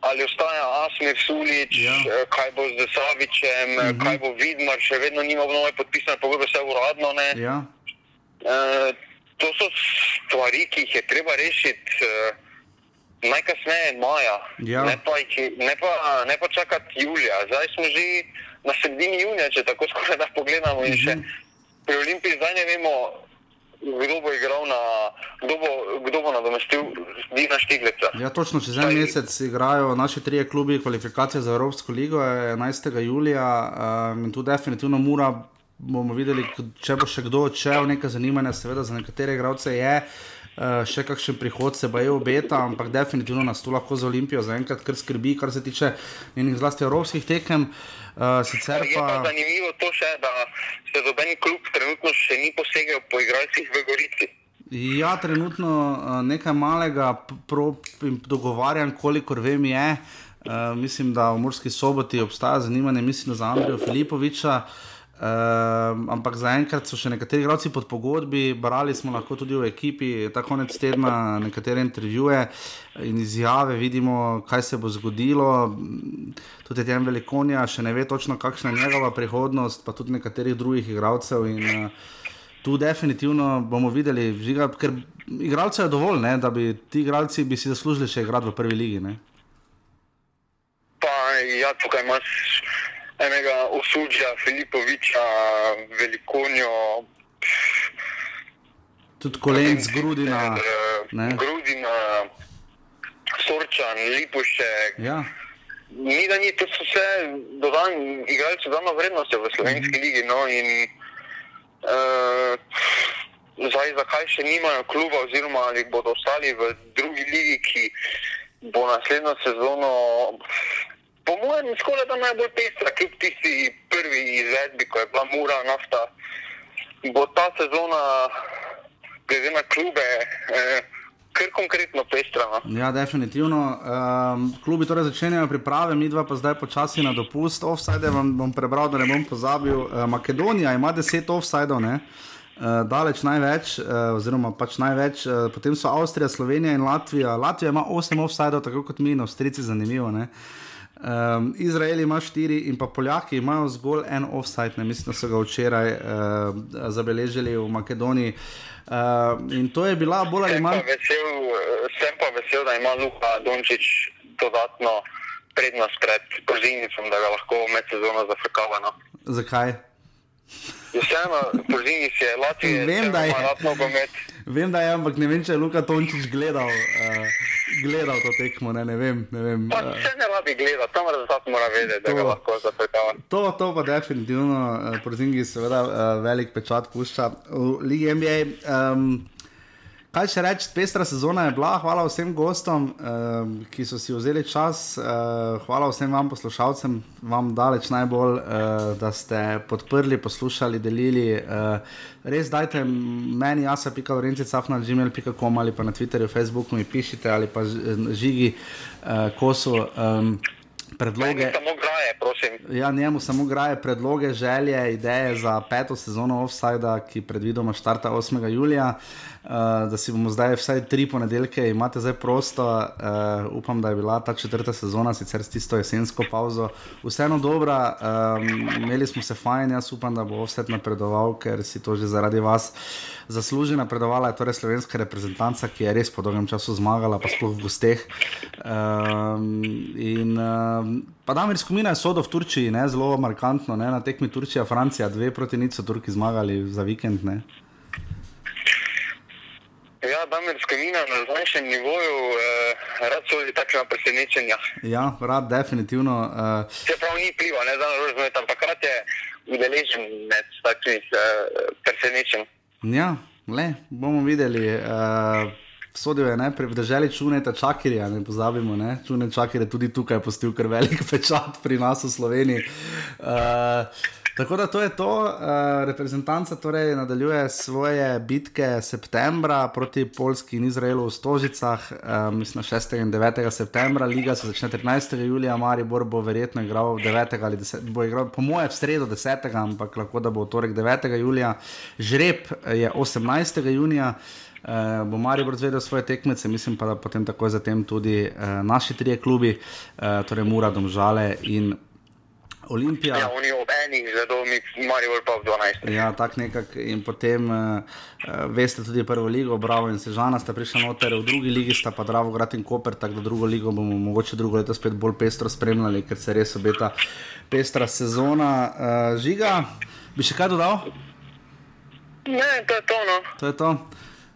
ali ostaja Asmir Sulič, Ja. ja. kaj bo z Savičem, uh -huh. kaj bo Vidmar, še vedno nima nove podpisane pogodbe, vse uradno. Ne. Ja. E, to so stvari, ki jih je treba rešiti e, najkasneje maja, Ja. ne, pa, ne, pa, ne pa čakati julija. Zdaj smo že na sredini junija, če tako skoraj da pogledamo. Uh -huh. še pri Olimpiji zdaj ne vemo, kdo bo igral na, kdo bo, kdo bo nadomestil Dina Štigleca. Ja, točno čez en mesec igrajo naši trije klubi kvalifikacije za Evropsko ligo, je 11. julija um, in tu definitivno mora. Bomo videli, če bo še kdo odšel, nekaj zanimanja, seveda za nekatere igralce je. Uh, še kakšen prihod se pa je obeta, ampak definitivno nas tu lahko za Olimpijo zaenkrat kar skrbi, kar se tiče njenih zlasti evropskih tekem. Uh, sicer Je pa pa. zanimivo to še, da se doben klub trenutno še ni posegel po igralcih v Gorici. Ja, trenutno uh, nekaj malega dogovarjam, kolikor vem, je. Uh, mislim, da v Murski soboti obstaja zanimanje, mislim, za Andreja Filipoviča. Uh, ampak zaenkrat so še nekateri igralci pod pogodbi, brali smo lahko tudi v ekipi ta konec tedna nekatere intervjuje in izjave, vidimo, kaj se bo zgodilo. Tudi tem velikonja še ne ve točno, kakšna je njegova prihodnost, pa tudi nekaterih drugih igralcev. In, uh, Tu definitivno bomo videli, žiga, ker igralcev je dovolj, ne, da bi ti igralci bi si zaslužili še igrati v prvi ligi. Ne. Pa ja, tukaj imaš enega osuđa, Filipoviča, Velikonjo, Tudi kolenc, grudina. Ne? Grudina, Sorčan, Lipošek. Ja. Ni da ni, to so vse dodani, igralci dodano vrednostjo v slovenski ligi. No, in, uh, zdaj, zakaj še nimajo kluba, oziroma ali bodo ostali v drugi ligi, ki bo naslednjo sezono, po mojem, skoraj da najbolj pestra, kljub tisti prvi izvedbi, ko je bila mura, nafta. Bo ta sezona, glede na klube, eh, kar konkretno pestra. No. Ja, definitivno. Um, klubi torej začenjajo priprave, mi dva pa zdaj počasi na dopust. Offside vam bom prebral, da ne bom pozabil. Uh, Makedonija ima 10 offsideov, ne? Uh, daleč največ, uh, oziroma pač največ, uh, potem so Avstrija, Slovenija in Latvija. Latvija ima 8 offsideov, tako kot mi, in Avstrijci, zanimivo. Ne? Um, Izrael ima 4 in pa Poljaki imajo zgolj en offside, ne mislim, da so ga včeraj uh, zabeležili v Makedoniji. Uh, in to je bila bolj ali manj. vesel, sem pa vesel, da ima Luka Dončić dodatno prednost pred Pozinicom, da ga lahko med sezono zafrkava. No. Zakaj? Vseeno, Pozinic je Latvija, Vem, da je. Vem, da je, ampak ne vem, če je Luka Tončič gledal, uh, gledal to tekmo. Ne, ne vem. Ne vem Pa uh, vse ne rabi gledati, tam rezultat mora vedeti, da ga To. lahko zafrkava. to, to pa definitivno, uh, Porzingi seveda uh, velik pečat pušča v Ligi NBA. Um, Kaj še reči, pestra sezona je bila, hvala vsem gostom, um, ki so si vzeli čas, uh, hvala vsem vam poslušalcem, vam daleč najbolj, uh, da ste podprli, poslušali, delili. Uh, res dajte meni, jasa, pika, urencicaf na gmail.com ali pa na Twitterju, Facebooku mi pišite ali pa žigi uh, kosu. Um, Predloge, Samo graje, prosim. Ja, njemu samo graje predloge, želje, ideje za peto sezono Offside, ki predvidoma štarta 8. julija. Uh, da si bomo zdaj vsaj tri ponedeljke, imate zdaj prosto. Uh, upam, da je bila ta četrta sezona, sicer s tisto jesensko pauzo, vseeno dobra. Um, imeli smo se fajn, jaz upam, da bo vse napredoval, ker si to že zaradi vas zasluži. Napredovala je torej slovenska reprezentanca, ki je res po dolgem času zmagala, pa sploh v gosteh. Um, in um, pa Damir Skomina je sodo v Turčiji, ne, zelo markantno, ne, na tekmi Turčija, Francija, dve proti nič so Turki zmagali za vikend. Ne. Ja, Damir Skamina na zmanjšem nivoju, eh, rad so takšna presenečenja. Ja, rad, definitivno. Uh, Čeprav ni pliva, ne znam razumeti, ampak takrat je udeležen med takšnih eh, presenečenj. ja, le, bomo videli. Uh, Sodil je najprej v državi Čuneta Čakirja, ne pozabimo, ne? Čunet Čakir je tudi tukaj postil kar velik pečat pri nas v Sloveniji. Uh, tako da to je to, uh, reprezentanca torej nadaljuje svoje bitke septembra proti Polski in Izraelu v Stožicah, uh, mislim 6. in 9. septembra, liga se začne 13. julija, Maribor bo verjetno igral 9. ali 10. bo igral, po mojem, v sredo 10. ampak lahko da bo v torek 9. julija, žreb je 18. junija. Uh, bo Maribor zvedel svoje tekmece, mislim pa, da potem takoj zatem tudi uh, naši trije klubi, uh, torej Mura, Domžale in Olimpija. Ja, oni ob enih zvedo, mi Maribor pa ob 12. Ja, tako nekako. In potem uh, veste tudi prvo ligo, Bravo in Sežana sta prišla noter, v drugi ligi sta pa Dravo, Grat in Koper, tako da drugo ligo bomo mogoče drugo leto spet bolj pestro spremljali, ker se res obeta pestra sezona. Uh, žiga, bi še kaj dodal? Ne, to je to, no. To je to.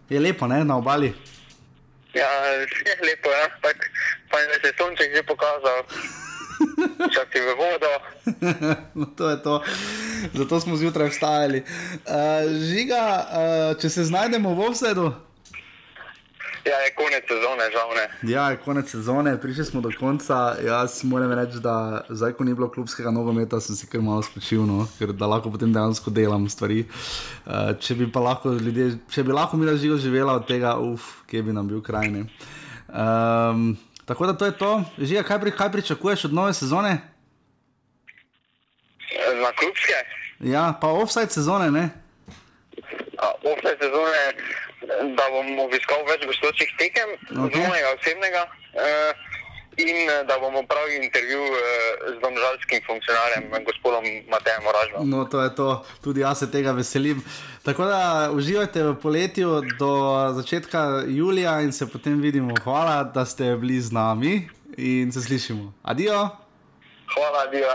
Je lepo, ne, na obali. Ja, je lepo, ja. Tak, pa da se je sonček že pokazal. Čakaj v vodo. no, to je to. Zato smo zjutraj vstajali. Uh, žiga, uh, če se znajdemo v offsetu. Ja, je konec sezone, žal ne. Ja, je konec sezone, prišli smo do konca. Jaz moram reči, da zdaj, ko ni bilo klubskega nogometa, sem si kar malo spočil, no, ker da lahko potem dejansko delam stvari. Uh, če bi pa lahko ljudje, če bi lahko mi živo živela od tega, uf, kje bi nam bil kraj. ne. Um, tako da to je to. Žiga, kaj, pri, kaj pričakuješ od nove sezone? Na klubske, Ja, pa offside sezone, ne? offne sezone, da bom obiskal več gostočih tekem, Ok. okay. zunanjega osebnega. Eh, In eh, da bomo pravili intervju eh, z domžalskim funkcionarjem, gospodom Matejem Oražom. No, to je to, tudi jaz se tega veselim. Tako da uživajte v poletju do začetka julija in se potem vidimo. Hvala, da ste bili z nami in se slišimo. Adijo! Hvala, Dio.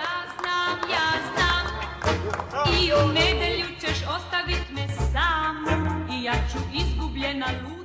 Ja znam, ja znam I u nedelju ćeš ostavit me sam I ja ću izgubljena luta